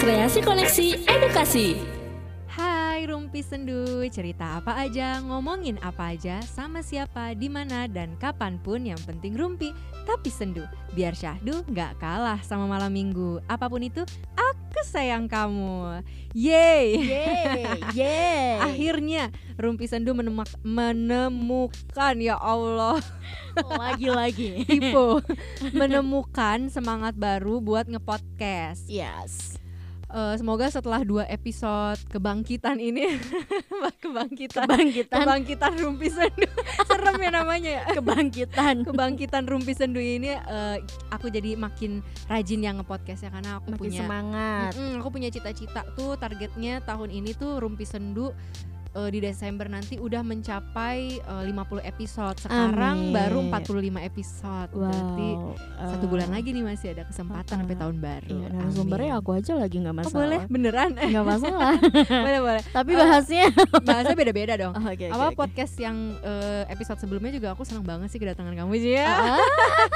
Kreasi Koneksi Edukasi. Hai Rumpi Sendu, cerita apa aja, ngomongin apa aja, sama siapa, di mana dan kapan pun yang penting Rumpi, tapi sendu. Biar syahdu nggak kalah sama malam minggu. Apa pun itu, aku sayang kamu. Yeay! Yeay, yeay. Akhirnya Rumpi Sendu menemak- menemukan ya Allah Lagi-lagi. Tipe menemukan semangat baru buat ngepodcast. Yes. Eh, semoga setelah dua episode kebangkitan ini kebangkitan Kebangkitan, kebangkitan rumpi sendu serem ya namanya ya kebangkitan. kebangkitan rumpi sendu ini eh, aku jadi makin rajin yang ngepodcast ya karena aku Makin punya semangat. Mm-mm, aku punya cita-cita tuh targetnya tahun ini tuh rumpi sendu eh, di Desember nanti udah mencapai eh, 50 episode sekarang Amin. baru 45 episode berarti Wow. satu eh, bulan lagi nih masih ada kesempatan sampai uh, tahun baru Iya, narasumbernya Amin. aku aja lagi nggak Oh, masalah. boleh beneran Nggak masalah. boleh boleh Tapi Eh, bahasnya. bahasanya beda-beda dong Oh, oke, apa oke. podcast yang eh, episode sebelumnya juga aku senang banget sih kedatangan kamu sih ya Ah,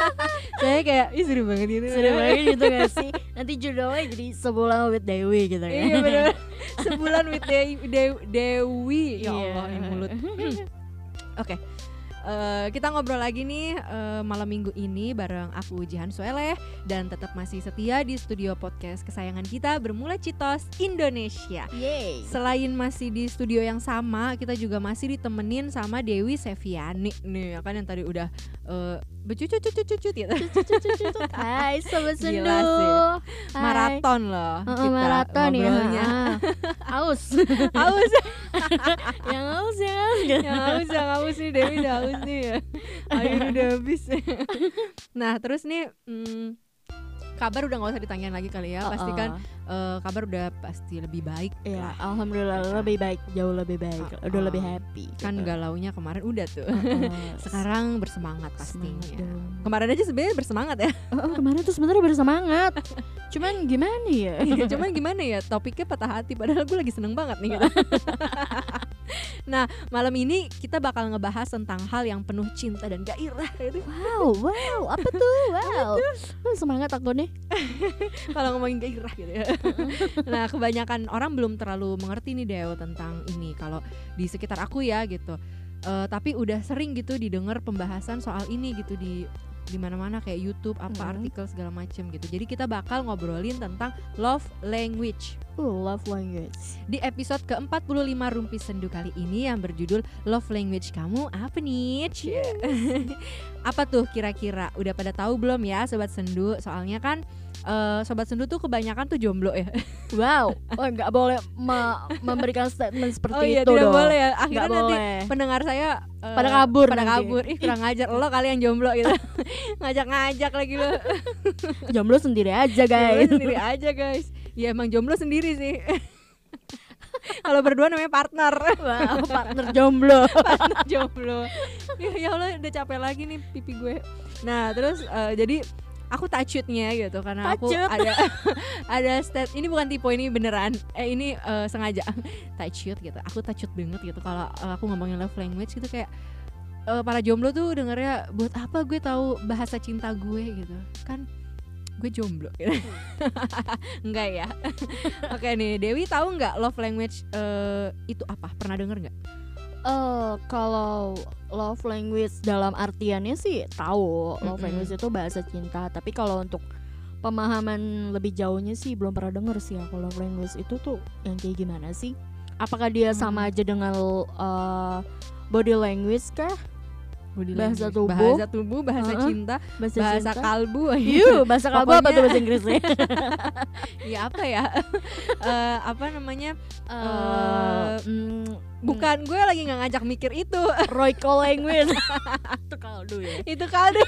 saya kayak ih seru banget gitu Seru banget gitu gak sih? Nanti judulnya jadi sebulan with Dewi gitu kan. iya bener sebulan with Dewi, Dewi, Dewi. ya Iya. Allah ini mulut oke Eh, kita ngobrol lagi nih eh, malam minggu ini bareng aku Jihan Sueleh dan tetap masih setia di studio podcast kesayangan kita bermula Citos Indonesia. Yeay. Selain masih di studio yang sama, kita juga masih ditemenin sama Dewi Seviani nih, ya kan yang tadi udah uh, becucut-cucut gitu. Hai sobat sendu. Gila sih. Hai. Maraton loh Heeh, kita maraton ya. Ah, Aus. Haus, yang aus yang aus. yang haus, yang haus nih Dewi udah haus nih ya. Air udah habis. nah terus nih, hmm, kabar udah nggak usah ditanyain lagi kali ya. Pasti kan eh, kabar udah pasti lebih baik. Iya, lah. alhamdulillah lebih baik, jauh lebih baik, Ah, udah ah. lebih happy. Kan gitu. galaunya kemarin udah tuh. Heeh. Sekarang bersemangat Semangat pastinya. dong. Kemarin aja sebenarnya bersemangat ya. Oh, kemarin tuh sebenarnya bersemangat. Cuman gimana ya? Iya, Cuman gimana ya topiknya patah hati padahal gue lagi seneng banget nih gitu. nah malam ini kita bakal ngebahas tentang hal yang penuh cinta dan gairah itu. Wow, wow, apa tuh? Wow. Semangat aku nih. Kalau ngomongin gairah gitu ya. nah kebanyakan orang belum terlalu mengerti nih Deo tentang ini kalau di sekitar aku ya gitu. Eh, tapi udah sering gitu didengar pembahasan soal ini gitu di di mana-mana kayak YouTube apa Mhm. artikel segala macem gitu. Jadi kita bakal ngobrolin tentang love language. Love language. Di episode ke-45 Rumpi Sendu kali ini yang berjudul Love Language Kamu apa nih? Cie. apa tuh kira-kira? Udah pada tahu belum ya Sobat Sendu? Soalnya kan eh, Sobat Sendu tuh kebanyakan tuh jomblo ya Wow. Oh, nggak boleh me- memberikan statement seperti Oh iya itu tidak dong. boleh ya Akhirnya Nggak nanti boleh. pendengar saya eh, Pada kabur Pada nanti. kabur Ih kurang ngajar Lo kali yang jomblo gitu Ngajak-ngajak lagi lo Jomblo sendiri aja, Jomblo guys. sendiri aja guys Ya emang jomblo sendiri sih Kalau berdua namanya partner wow, partner jomblo. jomblo ya, ya Allah udah capek lagi nih pipi gue nah terus eh, jadi aku touchutnya gitu karena aku ada ada stat ini bukan tipe ini beneran. Eh ini eh, sengaja. Touchut gitu aku touchut banget gitu. Kalau eh, aku ngomongin love language gitu kayak eh, para jomblo tuh dengernya buat apa gue tahu bahasa cinta gue? gitu. Kan gue jomblo. Gitu. enggak ya. Oke nih Dewi tahu nggak love language eh, itu apa? Pernah denger nggak Eh, kalau love language dalam artiannya sih tahu love Mm-mm. language itu bahasa cinta. Tapi kalau untuk pemahaman lebih jauhnya sih belum pernah denger sih ya kalau love language itu tuh yang kayak gimana sih? Apakah dia Hmm. sama aja dengan eh, body language kah? Body Bahasa language. tubuh. bahasa tubuh, bahasa Heeh. cinta, Bahasa, bahasa cinta? kalbu. Yuh, bahasa kalbu apa tuh bahasa Inggrisnya? ya apa ya? Eh, apa namanya? Eh, mm, Bukan gue lagi nggak ngajak mikir itu. Royco language. Itu kaldu ya. itu kaldu.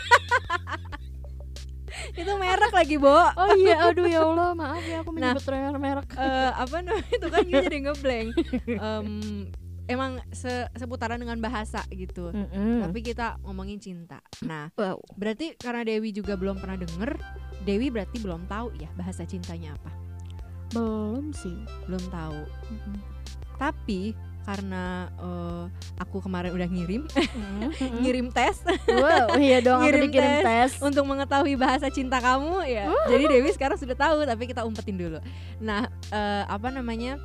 itu merek lagi, Bo. Oh iya, aduh ya Allah, maaf ya aku Nah. menyebut merek. Eh, apa namanya? Itu kan gue jadi ngeblank. Em, emang se- seputaran dengan bahasa gitu. Mm-mm. Tapi kita ngomongin cinta. Nah, Wow. berarti karena Dewi juga belum pernah denger, Dewi berarti belum tahu ya bahasa cintanya apa. Belum sih. Belum tahu. Tapi karena eh, aku kemarin udah ngirim ngirim tes wow, iya dong aku Ngirim dikirim tes. untuk mengetahui bahasa cinta kamu ya. Jadi Dewi sekarang sudah tahu tapi kita umpetin dulu. Nah, eh, apa namanya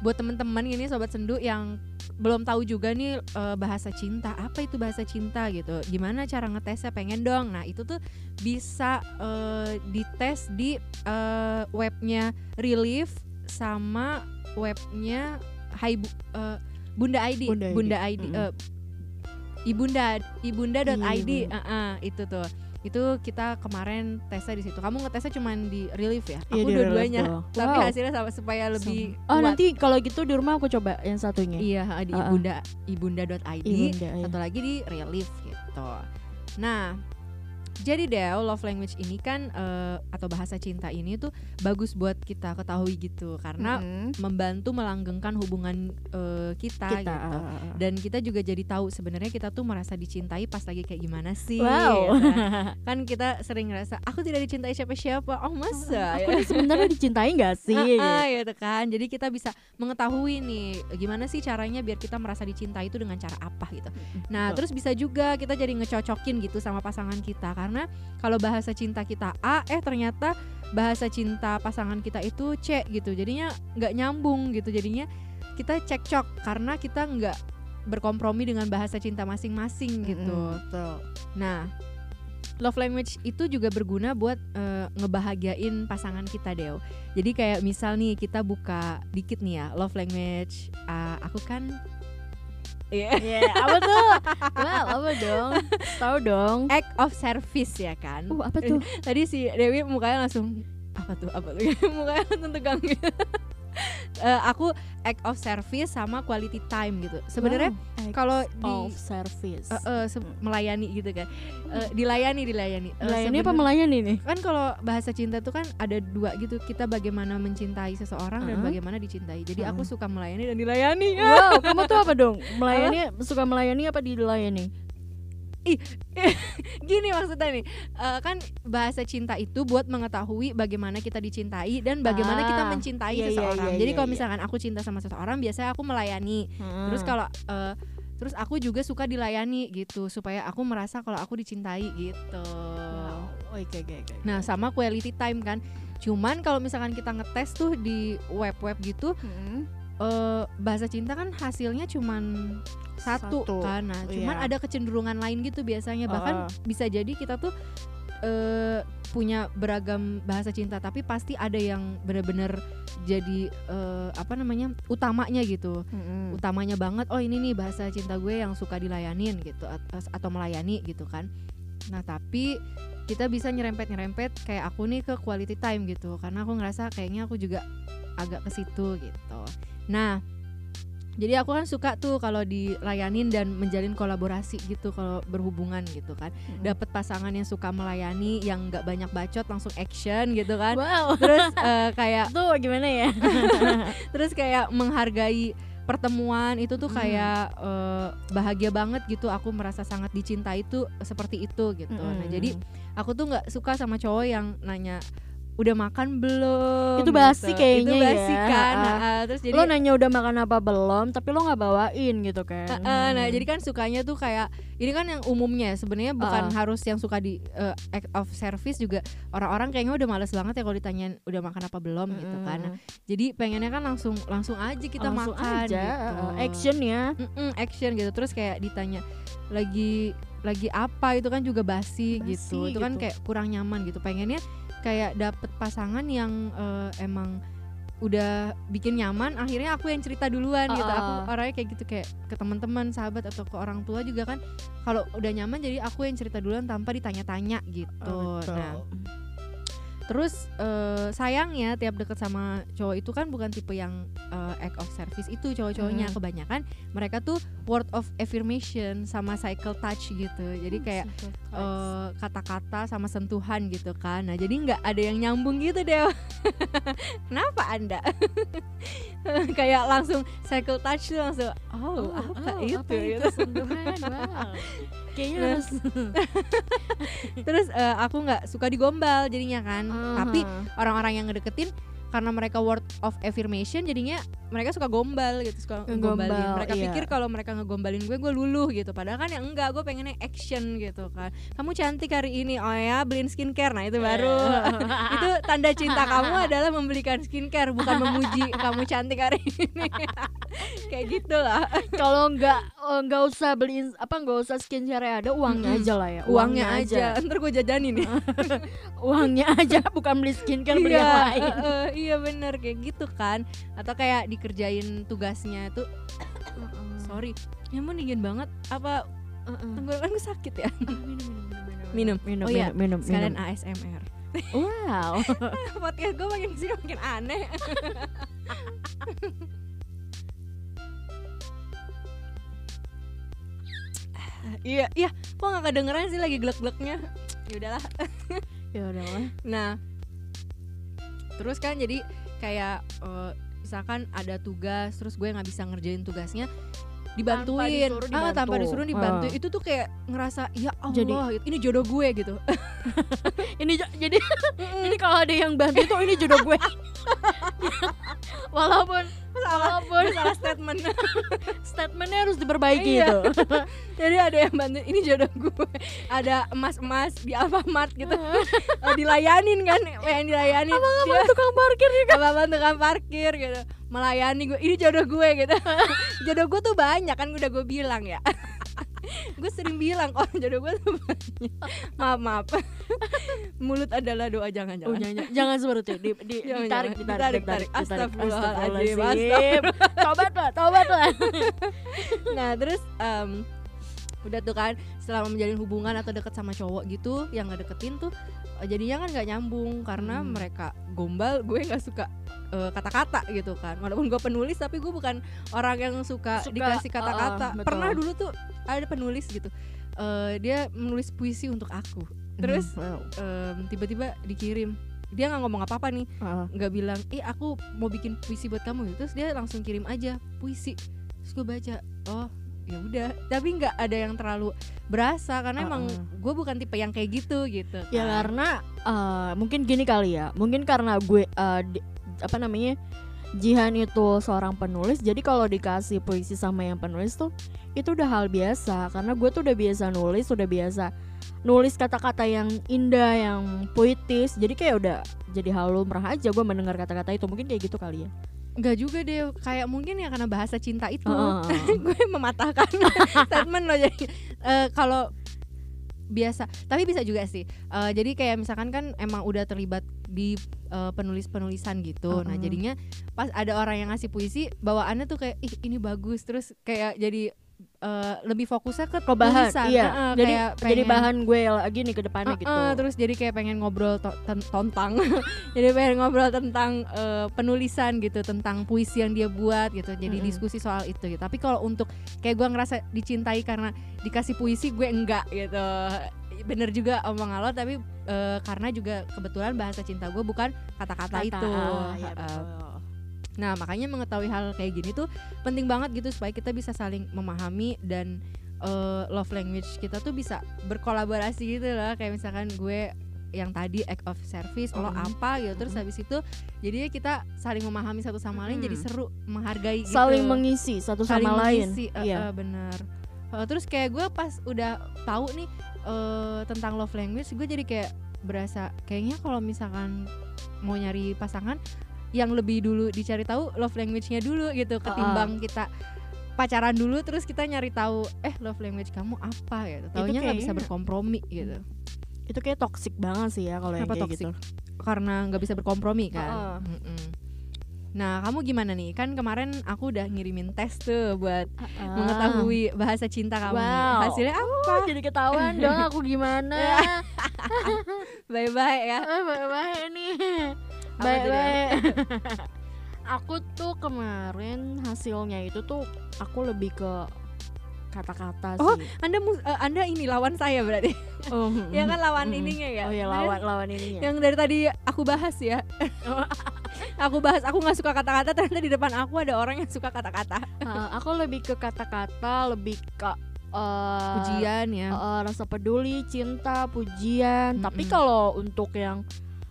buat teman-teman ini sobat sendu yang belum tahu juga nih eh, bahasa cinta. Apa itu bahasa cinta gitu? Gimana cara ngetesnya? Pengen dong. Nah itu tuh bisa eh, dites di eh, webnya Relief sama webnya Hai Bu- eh, Bunda ID Bunda ID. Bunda ID Mm-mm. eh, ibunda ibunda.id Ibunda. eh, eh, itu tuh itu kita kemarin tesnya di situ kamu ngetesnya cuman di Relief ya Iya, aku di dua-duanya tapi Wow. hasilnya sama supaya lebih Oh kuat. nanti kalau gitu di rumah aku coba yang satunya. iya di Uh-uh. ibunda ibunda.id Ibunda, iya. satu lagi di Relief gitu nah jadi Del love language ini kan eh, atau bahasa cinta ini tuh bagus buat kita ketahui gitu karena Mm-mm. membantu melanggengkan hubungan eh, kita, kita. gitu uh, uh, uh. dan kita juga jadi tahu sebenarnya kita tuh merasa dicintai pas lagi kayak gimana sih Wow. gitu kan. kan kita sering ngerasa aku tidak dicintai siapa-siapa oh masa aku ini sebenarnya dicintai gak sih? Ah, ah, gitu kan jadi kita bisa mengetahui nih gimana sih caranya biar kita merasa dicintai itu dengan cara apa gitu nah terus bisa juga kita jadi ngecocokin gitu sama pasangan kita karena kalau bahasa cinta kita A eh ternyata bahasa cinta pasangan kita itu C gitu jadinya nggak nyambung gitu jadinya kita cekcok karena kita nggak berkompromi dengan bahasa cinta masing-masing gitu betul. Nah, love language itu juga berguna buat eh, ngebahagiain pasangan kita, Deo. Jadi kayak misal nih kita buka dikit nih ya, love language. ah, aku kan Iya. Iya, apa tuh? Well, apa dong? Tahu dong. act of service ya kan. Uh, apa tuh? Tadi si Dewi mukanya langsung apa tuh apa tuh mukanya langsung tegang gitu. Eh, aku act of service sama quality time gitu. Sebenarnya Wow, kalau di of service. eh, se- melayani gitu kan. Eh, dilayani dilayani. Eh, Melayani apa melayani nih? kan kalau bahasa cinta tuh kan ada dua gitu kita bagaimana mencintai seseorang dan Uh-uh. bagaimana dicintai jadi aku Uh-uh. suka melayani dan dilayani Wow, kamu tuh apa dong? Melayani suka melayani apa dilayani? gini maksudnya nih. Eh, kan bahasa cinta itu buat mengetahui bagaimana kita dicintai dan bagaimana kita Ah, mencintai iya, iya, seseorang. iya, jadi iya, kalau iya. misalkan aku cinta sama seseorang biasanya aku melayani. Terus kalau eh, terus aku juga suka dilayani gitu supaya aku merasa kalau aku dicintai gitu. Wow, oke oke oke. nah sama quality time kan. Cuman kalau misalkan kita ngetes tuh di web-web gitu Hmm. Eh bahasa cinta kan hasilnya cuman satu, Satu, kan nah cuman iya. ada kecenderungan lain gitu biasanya bahkan Ah. bisa jadi kita tuh eh punya beragam bahasa cinta tapi pasti ada yang benar-benar jadi eh, apa namanya utamanya gitu Mm-mm. utamanya banget oh ini nih bahasa cinta gue yang suka dilayanin gitu at- atau melayani gitu kan nah tapi kita bisa nyerempet-nyerempet kayak aku nih ke quality time gitu karena aku ngerasa kayaknya aku juga agak ke situ gitu nah jadi aku kan suka tuh kalau dilayanin dan menjalin kolaborasi gitu kalau berhubungan gitu kan Mm-mm. dapat pasangan yang suka melayani yang nggak banyak bacot langsung action gitu kan Wow. terus eh, kayak Tuh gimana ya? terus kayak menghargai pertemuan itu tuh Hmm. kayak eh, bahagia banget gitu aku merasa sangat dicintai itu seperti itu gitu nah Mm-mm. jadi aku tuh nggak suka sama cowok yang nanya udah makan belum Itu basi gitu. kayaknya itu basi ya. kan Ah. Nah, terus jadi lo nanya udah makan apa belum, tapi lo nggak bawain gitu kan? Eh, eh, nah jadi kan sukanya tuh kayak ini kan yang umumnya sebenarnya bukan Ah. harus yang suka di eh, act of service juga orang-orang kayaknya udah males banget ya kalau ditanyain udah makan apa belum gitu kan Nah, jadi pengennya kan langsung langsung aja kita Langsung makan aja, gitu. eh, action ya. Mm-mm, action gitu terus kayak ditanya lagi lagi apa itu kan juga basi, Basi gitu itu kan gitu. kayak kurang nyaman gitu pengennya kayak dapet pasangan yang eh, emang udah bikin nyaman akhirnya aku yang cerita duluan gitu. Aku orangnya kayak gitu kayak ke teman-teman sahabat atau ke orang tua juga kan. Kalau udah nyaman jadi aku yang cerita duluan tanpa ditanya-tanya gitu. Betul. nah Terus eh, sayangnya tiap deket sama cowok itu kan bukan tipe yang eh, act of service itu cowok-cowoknya Hmm. kebanyakan mereka tuh word of affirmation sama cycle touch gitu. Jadi kayak eh, kata-kata sama sentuhan gitu kan. Nah jadi nggak ada yang nyambung gitu deh. Kenapa anda? kayak langsung cycle touch tuh langsung oh, apa itu? gitu. sentuhan? Wow. Kayaknya harus Terus eh, aku nggak suka digombal jadinya kan. Tapi Aha. orang-orang yang ngedeketin karena mereka word of affirmation jadinya mereka suka gombal gitu suka Ngegombal, ngegombalin. Mereka iya. pikir kalau mereka ngegombalin gue gue luluh gitu. Padahal kan ya enggak gue pengennya action gitu kan. Kamu cantik hari ini oh ya beliin skincare. Nah itu baru. Itu tanda cinta kamu adalah membelikan skincare bukan memuji kamu cantik hari ini. Kayak gitu lah. Kalau nggak eh, nggak usah beliin apa nggak usah skincare ada uangnya Mm-mm. aja lah ya. Uangnya aja. ntar gue jajanin nih uangnya aja bukan beli skincare beli yang iya, lain iya bener kayak gitu kan. Atau kayak dikerjain tugasnya tuh sorry ya mau dingin banget. Apa tenggorokan gue sakit ya? Minum minum oh minum minum sekalian minum. ASMR wow. Podcast gue makin sini makin aneh. Iya iya. Kok nggak kedengeran sih lagi glek-gleknya ya udahlah. Ya udah lah Nah, terus kan jadi kayak eh, misalkan ada tugas, terus gue nggak bisa ngerjain tugasnya, dibantuin, disuruh ah tanpa disuruh dibantu, Ah. itu tuh kayak ngerasa ya Allah, Jadi- ini jodoh gue gitu. ini jo- jadi jadi kalau ada yang bantu itu ini jodoh gue walaupun salah, walaupun salah statement. statementnya harus diperbaiki Iya. itu jadi ada yang bantu, ini jodoh gue. Ada emas-emas di Alfamart gitu, Eh, dilayanin kan, yang dilayanin. Dia tukang parkir juga abang tukang parkir gitu melayani gue ini jodoh gue gitu jodoh gue tuh banyak kan udah gue bilang ya gue sering bilang oh jodoh gue tuh banyak maaf maaf mulut adalah doa jangan Oh, jangan jangan, jangan seperti itu. Di, di, Jangan, ditarik, jangan. ditarik, Ditarik, ditarik, tarik. Astagfirullahaladzim. Tobat lah, tobat lah. nah terus em, udah tuh kan selama menjalin hubungan atau deket sama cowok gitu yang nggak deketin tuh jadinya kan nggak nyambung karena Hmm. mereka gombal gue nggak suka eh, kata-kata gitu kan walaupun gue penulis tapi gue bukan orang yang suka, Suka, dikasih uh, kata-kata uh, betul. pernah dulu tuh ada penulis gitu Eh, dia menulis puisi untuk aku terus wow. em, tiba-tiba dikirim dia nggak ngomong apa-apa nih Ah. nggak bilang eh aku mau bikin puisi buat kamu terus dia langsung kirim aja puisi terus gue baca oh ya udah tapi nggak ada yang terlalu berasa karena emang Uh-uh. gue bukan tipe yang kayak gitu gitu Ya kan. karena eh, mungkin gini kali ya. Mungkin karena gue eh, di- apa namanya? Jihan itu seorang penulis, jadi kalau dikasih puisi sama yang penulis tuh itu udah hal biasa karena gue tuh udah biasa nulis, udah biasa nulis kata-kata yang indah, yang puitis. Jadi kayak udah jadi lumrah aja gue mendengar kata-kata itu. Mungkin kayak gitu kali ya. nggak juga deh kayak mungkin ya karena bahasa cinta itu Heeh. gue mematahkan statement lo jadi eh, kalau biasa tapi bisa juga sih Eh, jadi kayak misalkan kan emang udah terlibat di eh, penulis penulisan gitu nah Uh-uh. jadinya pas ada orang yang ngasih puisi bawaannya tuh kayak ih ini bagus terus kayak jadi eh, lebih fokusnya ke Ke bahan, tulisan. iya. Heeh, jadi kayak jadi pengen- bahan gue lagi nih ke depannya gitu. Heeh, terus jadi kayak pengen ngobrol to- ten- tentang jadi pengen ngobrol tentang eh, penulisan gitu tentang puisi yang dia buat gitu jadi Mm-mm. diskusi soal itu gitu tapi kalau untuk kayak gue ngerasa dicintai karena dikasih puisi gue enggak gitu bener juga omong lo tapi eh, karena juga kebetulan bahasa cinta gue bukan kata-kata Kata, itu ah, Heeh. betul. Nah, makanya mengetahui hal kayak gini tuh penting banget gitu supaya kita bisa saling memahami dan eh, love language kita tuh bisa berkolaborasi gitu loh. Kayak misalkan gue yang tadi act of service, lo Mhm. apa gitu. Terus habis itu jadinya kita saling memahami satu sama lain jadi seru, menghargai gitu. Saling mengisi satu Saling sama lain. mengisi, eh, Iya. eh, bener. Eh, terus kayak gue pas udah tahu nih eh, tentang love language, gue jadi kayak berasa kayaknya kalau misalkan mau nyari pasangan yang lebih dulu dicari tahu love language-nya dulu gitu ketimbang kita pacaran dulu terus kita nyari tahu eh love language kamu apa gitu taunya nggak bisa berkompromi gitu itu kayak toxic banget sih ya kalau yang kayak toxic? gitu. karena nggak bisa berkompromi kan Heeh. Mm-mm. nah kamu gimana nih kan kemarin aku udah ngirimin tes tuh buat Ah. mengetahui bahasa cinta kamu nih Wow. hasilnya apa Oh, jadi ketahuan dong aku gimana. bye bye ya Baik-baik nih. Baik-baik. aku tuh kemarin hasilnya itu tuh aku lebih ke kata-kata Oh, sih. anda mus- eh, anda ini lawan saya berarti Oh, ya kan lawan mm. ininya ya Oh ya lawan lawan ininya. yang dari tadi aku bahas ya aku bahas aku nggak suka kata-kata ternyata di depan aku ada orang yang suka kata-kata Ah, aku lebih ke kata-kata, lebih ke eh, pujian ya eh, rasa peduli, cinta, pujian. Tapi Mm-mm. kalau untuk yang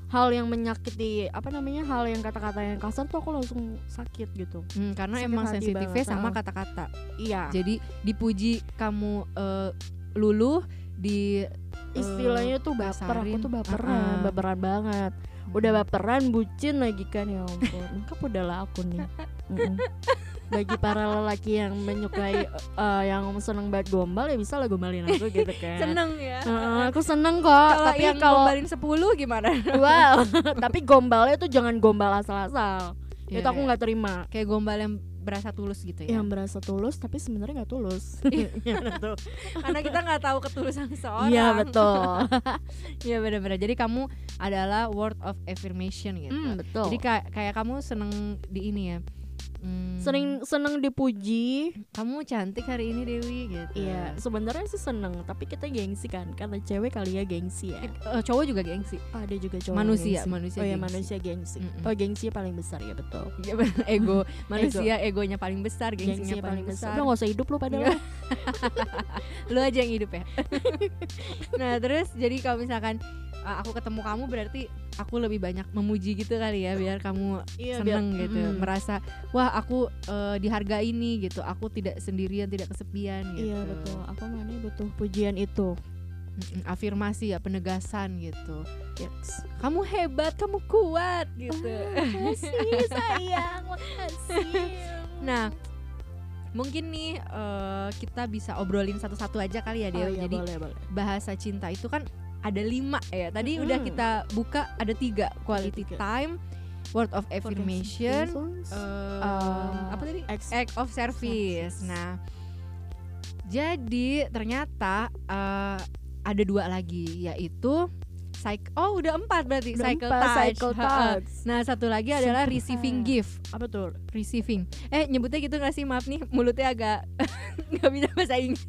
hal yang menyakiti apa namanya hal yang kata-kata yang kasar tuh aku langsung sakit gitu. Hmm, karena Sakit emang sensitifnya banget, sama kata-kata. iya. Jadi dipuji kamu eh, luluh di istilahnya tuh baper aku tuh baperan Uh-uh. baperan banget. Udah baperan bucin lagi kan ya ampun. Lengkap udahlah aku nih. bagi para lelaki yang menyukai eh, yang seneng banget gombal ya bisa lah gombalin aku gitu kan seneng ya. Heeh, aku seneng kok Kalau tapi yang kalau gombalin 10 gimana? wow tapi gombalnya tuh jangan gombal asal-asal Iya, itu aku iya. nggak terima Kayak gombal yang berasa tulus gitu ya. yang berasa tulus tapi sebenarnya nggak tulus tuh? Karena kita nggak tahu ketulusan seseorang. iya betul Iya benar-benar. Jadi kamu adalah word of affirmation gitu. Hmm, betul Jadi kayak kayak kamu seneng di ini ya. Hmm, sering seneng dipuji kamu cantik hari ini Dewi gitu. Iya, sebenarnya sih seneng, tapi kita gengsi kan, karena cewek kali ya gengsi ya. Eh, cowok juga gengsi. Ada juga cowok Manusia, gengsi. manusia Oh ya gengsi. manusia gengsi. Mm-mm. Oh gengsi paling besar ya betul. Iya, ego manusia egonya paling besar, gengsinya Gengsi paling, besar. Udah gak usah hidup lu padahal. Iya. Lu aja yang hidup ya. nah, terus jadi kalau misalkan uh, aku ketemu kamu berarti aku lebih banyak memuji gitu kali ya biar kamu Iya, biar- seneng gitu, mm-mm. merasa wah aku uh, dihargai nih gitu. Aku tidak sendirian, tidak kesepian gitu. Iya betul. Aku mana butuh pujian itu. Afirmasi ya, penegasan gitu. Yes. Kamu hebat, kamu kuat gitu. Makasih sayang, makasih. Nah, mungkin nih uh, kita bisa obrolin satu-satu aja kali ya, Dew. Oh, iya, Jadi boleh boleh. bahasa cinta itu kan ada lima ya. Tadi Mm-mm. udah kita buka ada tiga quality tiga. time, word of affirmation, uh, uh, apa tadi? ex- Act of service. service. Nah, jadi ternyata uh, ada dua lagi yaitu cycle. Oh, udah empat berarti Udah cycle empat, touch. cycle touch. Nah, satu lagi adalah Super receiving gift. Apa tuh? Receiving. Eh, nyebutnya gitu gak sih? Maaf nih, mulutnya agak nggak bisa bahasa Inggris.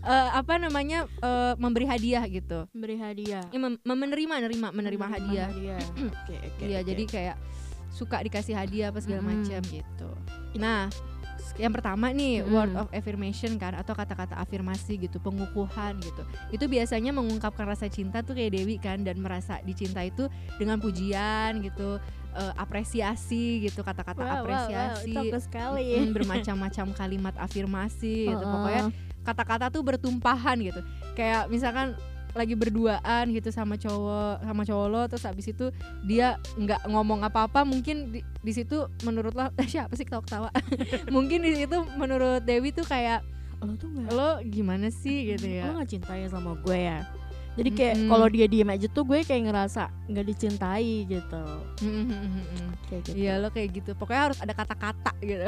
Eh, apa namanya? eh, memberi hadiah gitu. Memberi hadiah. Ya, mem- menerima, menerima, menerima hadiah. hadiah. Oke, oke. Iya, oke. jadi kayak suka dikasih hadiah apa segala Mm. macam gitu. Nah, yang pertama nih Mm. word of affirmation kan atau kata-kata afirmasi gitu, pengukuhan gitu. Itu biasanya mengungkapkan rasa cinta tuh kayak Dewi kan dan merasa dicinta itu dengan pujian gitu, eh, apresiasi gitu, kata-kata Wow, wow, wow, apresiasi. cakep sekali. Mm, bermacam-macam kalimat afirmasi gitu. Heeh. Pokoknya kata-kata tuh bertumpahan gitu. Kayak misalkan lagi berduaan gitu sama cowok sama cowok lo terus habis itu dia nggak ngomong apa-apa mungkin di, di situ menurut lo siapa sih ketawa-ketawa? Mungkin di situ menurut Dewi tuh kayak lo tuh nggak lo gimana sih? gitu ya. Lo nggak cinta ya sama gue ya jadi kayak Mm-mm. kalau dia diem aja tuh gue kayak ngerasa nggak dicintai gitu. Mm-mm-mm-mm. kayak gitu. Iya lo kayak gitu. Pokoknya harus ada kata-kata gitu.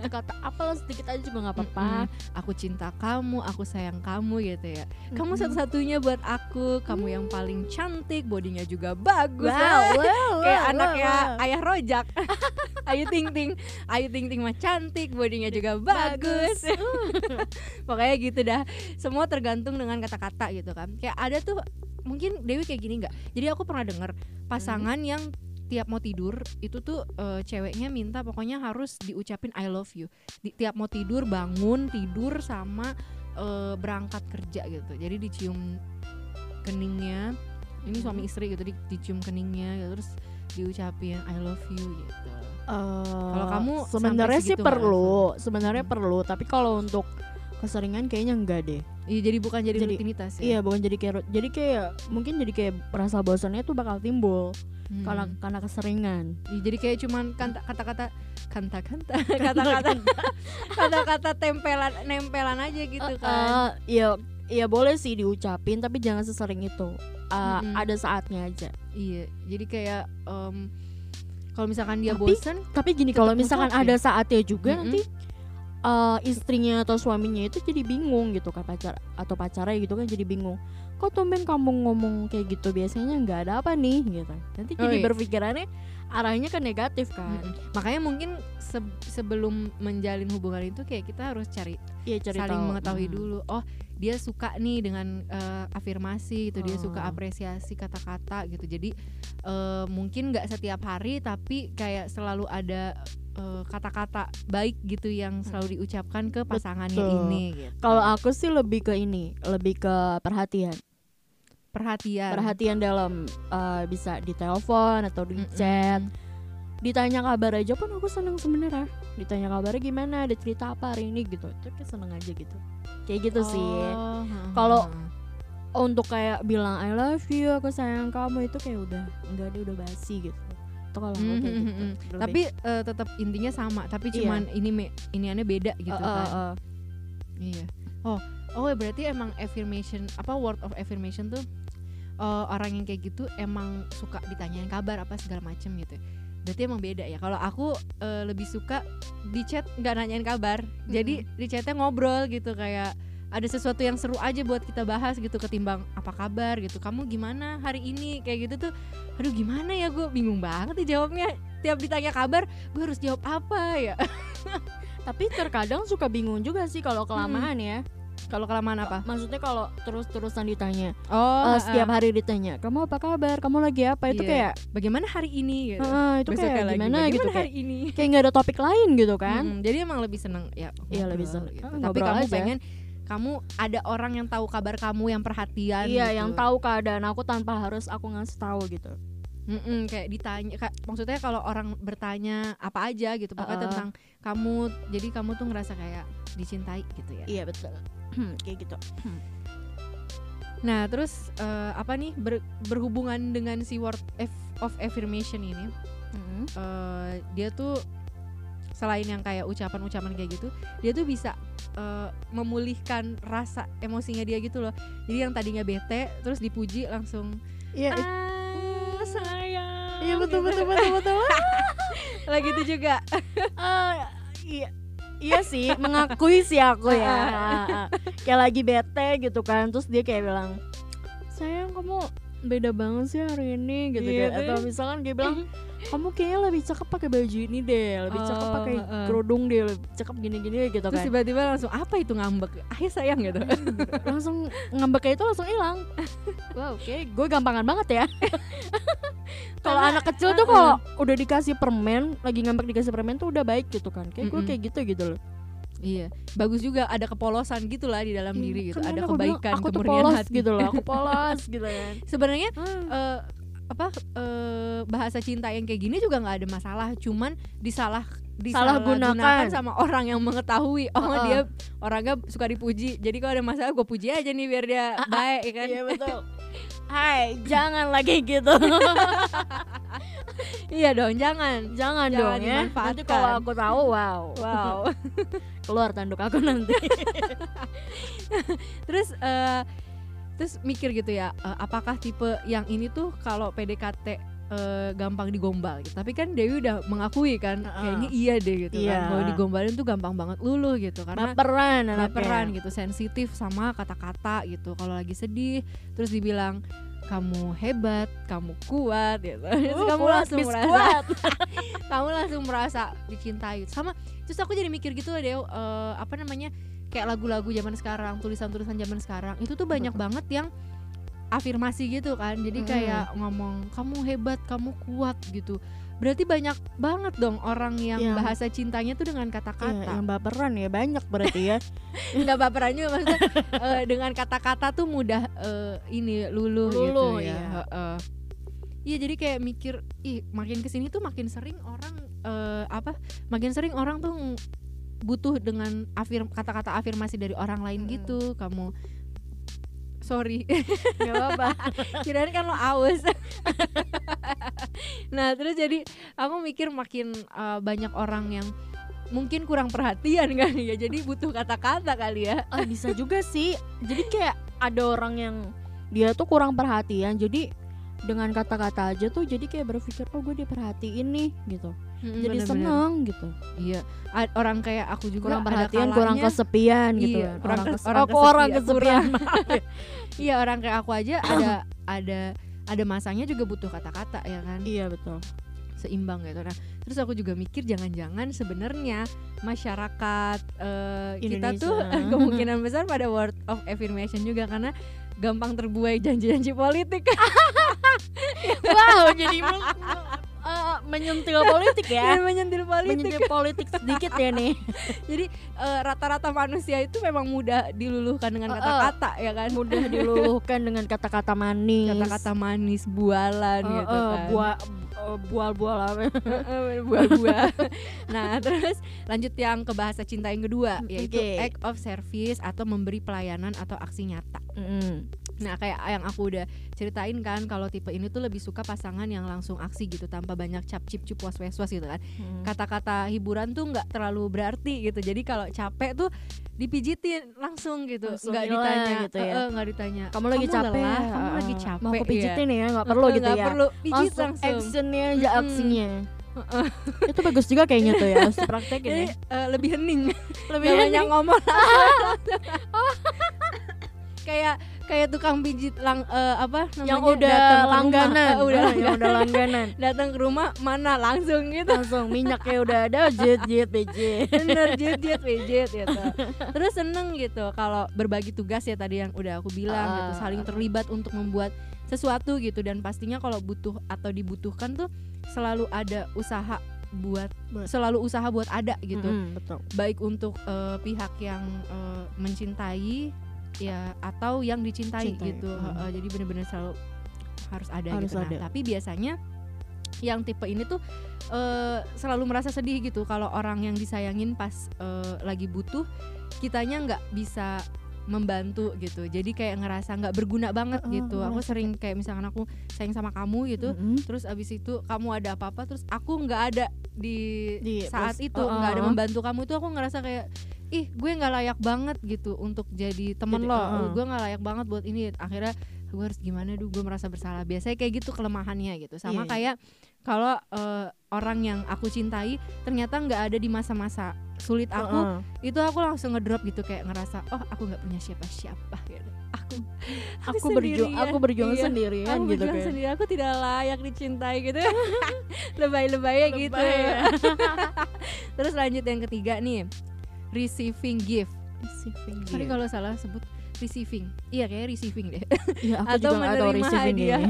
Kata-kata apa lo sedikit aja juga nggak apa-apa. Mm-mm. aku cinta kamu aku sayang kamu gitu ya. Kamu Mm-mm. satu-satunya buat aku. Kamu yang paling cantik bodinya juga bagus. Wow, wow, kayak wow, anaknya wow. ayah rojak. Ayu Ting Ting Ayu Ting Ting mah cantik bodinya juga bagus, pokoknya gitu dah. Semua tergantung dengan kata-kata gitu kan. Kayak ada tuh mungkin Dewi kayak gini nggak? Jadi aku pernah denger pasangan yang tiap mau tidur itu tuh eh, ceweknya minta pokoknya harus diucapin I love you. Di, tiap mau tidur bangun tidur sama eh, berangkat kerja gitu. Jadi dicium keningnya ini suami istri gitu di, dicium keningnya gitu, terus diucapin I love you gitu. Kalau kamu sebenarnya sih perlu sebenarnya Hmm. perlu. Tapi kalau untuk keseringan kayaknya enggak deh Iya jadi bukan jadi, Jadi- rutinitas ya. iya bukan jadi kayak jadi kayak mungkin jadi kayak rasa bosannya tuh bakal timbul Hmm. karena karena keseringan Iya, jadi kayak cuman kata-kata kanta-kanta kata-kata kata-kata tempelan nempelan aja gitu kan. Eh, iya iya boleh sih diucapin tapi jangan sesering itu Eh, Mm-mm. ada saatnya aja Iya. Jadi kayak em, kalau misalkan dia Tapi- bosen, tapi gini kalau misalkan ada saatnya juga Mm-mm. nanti eh, istrinya atau suaminya itu jadi bingung gitu kan pacar atau pacarnya gitu kan jadi bingung kok tumben kamu ngomong kayak gitu biasanya nggak ada apa nih gitu nanti Oh, jadi iya. berpikirannya arahnya ke negatif kan mm-mm. makanya mungkin se- sebelum menjalin hubungan itu kayak kita harus cari iya cari saling tahu. mengetahui Hmm. dulu. Oh, dia suka nih dengan eh, afirmasi gitu, dia suka Oh. apresiasi kata-kata gitu. Jadi eh, mungkin nggak setiap hari, tapi kayak selalu ada eh, kata-kata baik gitu yang selalu diucapkan ke pasangannya Betul. ini. Gitu. kalau aku sih lebih ke ini lebih ke perhatian. Perhatian. Perhatian dalam eh, bisa di telepon atau di chat. Ditanya kabar aja pun aku seneng sebenarnya. Ditanya kabarnya gimana ada cerita apa hari ini gitu. Itu kayak seneng aja gitu. Kayak gitu sih. Oh, heeh, Kalau- untuk kayak bilang I love you aku sayang kamu itu kayak udah enggak dia udah basi gitu itu kalau kayak Mhm, gitu mhm. Lebih- tapi eh, tetap intinya sama tapi Iya. cuman ini me- iniannya beda gitu Eh, kan eh, eh. Iya. Oh, oh berarti emang affirmation apa word of affirmation tuh eh, orang yang kayak gitu emang suka ditanyain kabar apa segala macem gitu. Berarti emang beda ya. Kalau aku eh, lebih suka di chat nggak nanyain kabar. Jadi di chatnya ngobrol gitu kayak ada sesuatu yang seru aja buat kita bahas gitu ketimbang apa kabar gitu. Kamu gimana hari ini kayak gitu tuh. Aduh gimana ya gue bingung banget nih jawabnya. Tiap ditanya kabar, gue harus jawab apa ya? tapi terkadang suka bingung juga sih kalau kelamaan ya Kalau kelamaan apa? maksudnya kalau terus-terusan ditanya Oh, eh, setiap hari ditanya kamu apa kabar kamu lagi apa itu Iya. kayak bagaimana hari ini gitu. "Ah, itu Besoknya kayak lagi, gimana bagaimana gitu kayak hari ini kayak nggak ada topik lain gitu kan Mm-mm, jadi emang lebih seneng ya Iya, lebih seneng. gitu. Ah, tapi kamu aja. pengen kamu ada orang yang tahu kabar kamu yang perhatian iya gitu. yang tahu keadaan aku tanpa harus aku ngasih tahu gitu Mm-mm, kayak ditanya kayak, maksudnya kalau orang bertanya apa aja gitu pokoknya Uh-uh. tentang kamu jadi kamu tuh ngerasa kayak dicintai gitu ya iya betul kayak gitu nah terus eh, apa nih ber- berhubungan dengan si word F- of affirmation ini Mm. eh, dia tuh selain yang kayak ucapan-ucapan kayak gitu, dia tuh bisa eh, memulihkan rasa emosinya dia gitu loh. Jadi yang tadinya bete terus dipuji langsung iya ah sayang. iya betul gitu. betul betul betul Lah gitu juga. Eh, iya iya sih mengakui sih aku ya kayak lagi bete gitu kan terus dia kayak bilang sayang kamu beda banget sih hari ini gitu Iya kan. atau deh. misalkan dia bilang kamu kayaknya lebih cakep pakai baju ini deh lebih cakep Oh, pakai heeh. kerudung deh lebih cakep gini-gini gitu Terus kan. tiba-tiba langsung apa itu ngambek? Ayah sayang gitu. langsung ngambek kayak itu langsung hilang. Wow oke. Gue gampangan banget ya. Kalau anak kecil tuh kalau udah dikasih permen lagi ngambek dikasih permen tuh udah baik gitu kan. Kayak gue kayak gitu gitu loh iya, bagus juga ada kepolosan gitu lah di dalam Iya, diri gitu. kan Ada bilang, kebaikan, aku kemurnian polos hati. gitu loh aku polos gitu kan Sebenarnya Ah. eh, apa eh, bahasa cinta yang kayak gini juga nggak ada masalah cuman disalah Disalahgunakan. disalahgunakan sama orang yang mengetahui oh Heeh. dia orangnya suka dipuji jadi kalau ada masalah gue puji aja nih biar dia baik ya kan iya betul Hai, jangan lagi gitu. iya dong jangan jangan, Jangan dong ya. Nanti kalau aku tahu, wow. wow Keluar tanduk aku nanti. terus eh, terus mikir gitu ya eh, apakah tipe yang ini tuh kalau PDKT eh, gampang digombal gitu. Tapi kan Dewi udah mengakui kan Heeh. kayaknya iya deh gitu Iya. kan kalau digombalin tuh gampang banget luluh gitu karena Baperan baperan gitu sensitif sama kata-kata gitu. Kalau lagi sedih terus dibilang kamu hebat kamu kuat gitu. Terus Uh, kamu kuat, langsung merasa kuat. kamu langsung merasa dicintai sama terus aku jadi mikir gitu loh Deo eh, apa namanya kayak lagu-lagu zaman sekarang tulisan-tulisan zaman sekarang itu tuh banyak banget yang afirmasi gitu kan jadi kayak ngomong kamu hebat kamu kuat gitu berarti banyak banget dong orang yang Yang- bahasa cintanya tuh dengan kata-kata yang baperan ya banyak berarti ya. nggak baperan juga maksudnya eh, dengan kata-kata tuh mudah eh, ini luluh, gitu Luluh, ya iya. Heeh. Iya jadi kayak mikir ih makin ke sini tuh makin sering orang eh, apa makin sering orang tuh butuh dengan afir kata-kata afirmasi dari orang lain Mm-mm. gitu kamu sorry Gak apa-apa. kirain kan lo aus nah terus jadi aku mikir makin eh, banyak orang yang mungkin kurang perhatian kali ya jadi butuh kata-kata kali ya Ah, bisa juga sih. Jadi kayak ada orang yang dia tuh kurang perhatian. Jadi dengan kata-kata aja tuh jadi kayak berpikir oh gue diperhatiin nih gitu. Mm, jadi bener-bener. seneng gitu. Iya, A- orang kayak aku juga Kurang perhatian, kurang kalanya- kesepian gitu. Iya, kan. kurang orang, kes- orang oh, kok orang kesepian, kesepian. ya. Iya, orang kayak aku aja ada ada ada masanya juga butuh kata-kata ya kan, iya betul. seimbang gitu. Nah, terus aku juga mikir jangan-jangan sebenarnya masyarakat eh, kita tuh kemungkinan besar pada word of affirmation juga karena gampang terbuai janji-janji politik. wow, jadi Eh, menyentil politik ya. Dan menyentil politik. menyentil politik sedikit ya nih. Jadi eh, rata-rata manusia itu memang mudah diluluhkan dengan Eh, eh. kata-kata ya kan. Mudah diluluhkan dengan kata-kata manis. Kata-kata manis, bualan Eh, gitu kan. buah eh, bual-bual apa? Buah-buah. nah, terus lanjut yang ke bahasa cinta yang kedua, yaitu Oke. act of service atau memberi pelayanan atau aksi nyata. Mm-mm. Nah, kayak yang aku udah ceritain kan kalau tipe ini tuh lebih suka pasangan yang langsung aksi gitu tanpa banyak cap cip cup was was was gitu kan. Mm. Kata-kata hiburan tuh nggak terlalu berarti gitu. Jadi kalau capek tuh dipijitin langsung gitu, nggak ditanya, gitu ya. nggak ditanya. Kamu lagi capek lelah, ya? kamu lagi capek. Mau aku pijitin ya. ya, nggak perlu Eh, gitu nggak ya. perlu pijit langsung, langsung. actionnya aja Mm-mm. aksinya. Itu bagus juga kayaknya tuh ya, harus dipraktekin Jadi ya. eh, lebih hening. Lebih Gak banyak ngomong kayak kayak tukang pijit lang eh, apa namanya yang udah datang ke rumah. langganan, Eh, udah Ah, yang langganan. udah langganan. datang ke rumah mana langsung gitu Langsung minyaknya udah ada, jet jet pijit. bener jet jet pijit gitu terus seneng gitu kalau berbagi tugas ya tadi yang udah aku bilang gitu Ah. saling terlibat untuk membuat sesuatu gitu dan pastinya kalau butuh atau dibutuhkan tuh selalu ada usaha buat selalu usaha buat ada gitu Mm-mm, betul. baik untuk eh, pihak yang eh, mencintai ya atau yang dicintai Cintai, gitu hmm. Heeh, jadi bener-bener selalu harus ada Harus gitu Nah, ada. tapi biasanya yang tipe ini tuh eh, selalu merasa sedih gitu kalau orang yang disayangin pas eh, lagi butuh kitanya nggak bisa membantu gitu jadi kayak ngerasa nggak berguna banget Heeh, gitu aku sering kayak misalkan aku sayang sama kamu gitu Mm-mm. terus abis itu kamu ada apa-apa terus aku nggak ada di, Di saat pos- itu nggak ada uh-uh. membantu kamu itu aku ngerasa kayak ih gue nggak layak banget gitu untuk jadi temen Jadi, lo uh-uh. gue nggak layak banget buat ini akhirnya gue harus gimana duh gue merasa bersalah biasanya kayak gitu kelemahannya gitu sama Iya, iya. kayak kalau eh, orang yang aku cintai ternyata nggak ada di masa-masa sulit aku Heeh. itu aku langsung ngedrop gitu kayak ngerasa oh aku nggak punya siapa-siapa gitu aku Aku berjuang, sendirian. aku berjuang Iya. sendirian aku gitu berjuang kan. sendiri aku tidak layak dicintai gitu lebay-lebaynya gitu ya. terus lanjut yang ketiga nih receiving gift Receiving tadi kalau salah sebut receiving iya kayak receiving deh Iya, aku atau juga menerima receiving hadiah.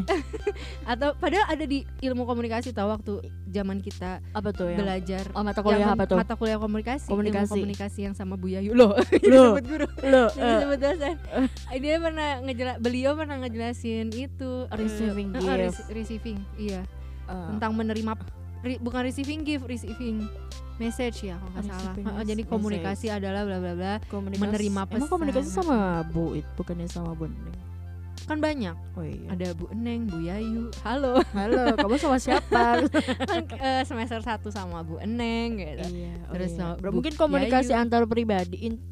atau padahal ada di ilmu komunikasi tahu waktu zaman kita Apa tuh ya? belajar Oh, mata kuliah apa tuh? mata kuliah komunikasi Komunikasi. ilmu komunikasi yang sama Bu Yayu loh Loh. guru Loh, eh, disebut dosen dia pernah ngejela beliau pernah ngejelasin itu eh, Receiving gift. rece- receiving iya eh, tentang menerima ri- bukan receiving gift receiving message ya kalau nggak salah Heeh, jadi message. komunikasi adalah bla bla bla komunikasi. menerima Emang komunikasi pesan. sama Bu itu bukannya sama Bu Neng? kan banyak Oh iya. ada Bu Eneng Bu Yayu halo Halo, kamu sama siapa? kan eh, semester 1 sama Bu Eneng gitu iya. oh Terus iya. Bu mungkin komunikasi Yayu. antar pribadi in-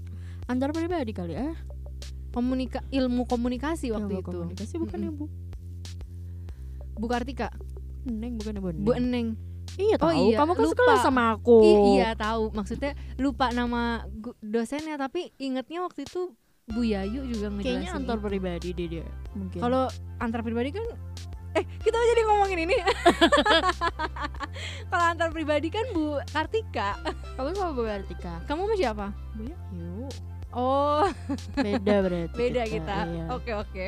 antar pribadi kali ya. komunika ilmu komunikasi waktu Ilmu itu Komunikasi bukan ya Bu Bu Kartika Neng bukan Bu Neng. Bu Eneng Iya Oh tahu, iya, kamu kan lupa. sekelas sama aku. I- iya tahu maksudnya lupa nama dosennya tapi ingetnya waktu itu Bu Yayu juga ngejelasin Kayaknya antar pribadi deh dia. Mungkin. Kalau antar pribadi kan eh kita jadi ngomongin ini. Kalau antar pribadi kan Bu Kartika. kamu sama Bu Artika. Kamu sama siapa? Bu Yayu. Oh, Beda berarti. beda kita. Iya. Oke, oke.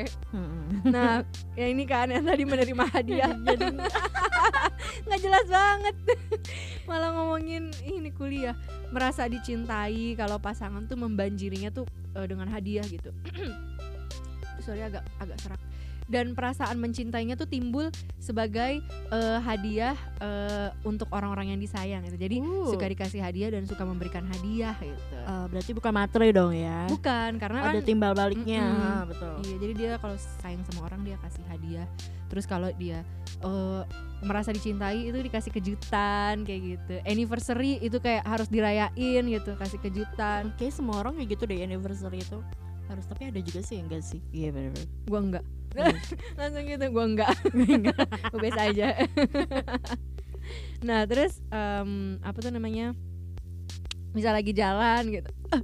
Nah, ya ini kan yang tadi menerima hadiah. Jadi nggak jelas banget. Malah ngomongin ini kuliah, merasa dicintai kalau pasangan tuh membanjirinya tuh eh, dengan hadiah gitu. Sorry agak agak serak. Dan perasaan mencintainya tuh timbul sebagai eh, hadiah eh, untuk orang-orang yang disayang gitu. Jadi Uh. suka dikasih hadiah dan suka memberikan hadiah gitu. Eh, berarti bukan materi dong ya. Bukan, karena Ada kan timbal baliknya, Mm-mm. Ah, betul. Iya, jadi dia kalau sayang sama orang dia kasih hadiah. Terus kalau dia eh, merasa dicintai itu dikasih kejutan kayak gitu. Anniversary itu kayak harus dirayain gitu, kasih kejutan. Oke, semua orang kayak gitu deh anniversary itu. Harus tapi ada juga sih yang enggak sih. Iya benar-benar. Gua enggak. Langsung gitu, gua enggak. Gua biasa aja. nah, terus em, apa tuh namanya? Misal lagi jalan gitu.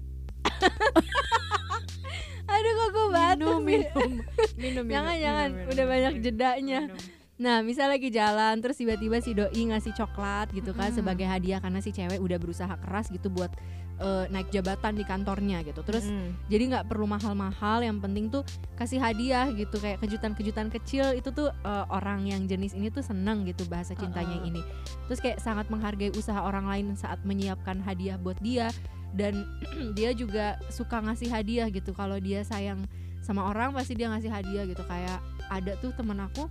Aduh kok gue batuk minum, sih? minum, minum, Jangan, minum, jangan. minum, Udah minum, banyak minum, jedanya. minum. Nah, misal lagi jalan terus tiba-tiba si doi ngasih coklat gitu kan Mm. sebagai hadiah karena si cewek udah berusaha keras gitu buat eh, naik jabatan di kantornya gitu terus Mm. jadi nggak perlu mahal-mahal yang penting tuh kasih hadiah gitu kayak kejutan-kejutan kecil itu tuh eh, orang yang jenis ini tuh seneng gitu bahasa cintanya Uh-uh. ini terus kayak sangat menghargai usaha orang lain saat menyiapkan hadiah buat dia dan dia juga suka ngasih hadiah gitu kalau dia sayang sama orang pasti dia ngasih hadiah gitu kayak ada tuh temen aku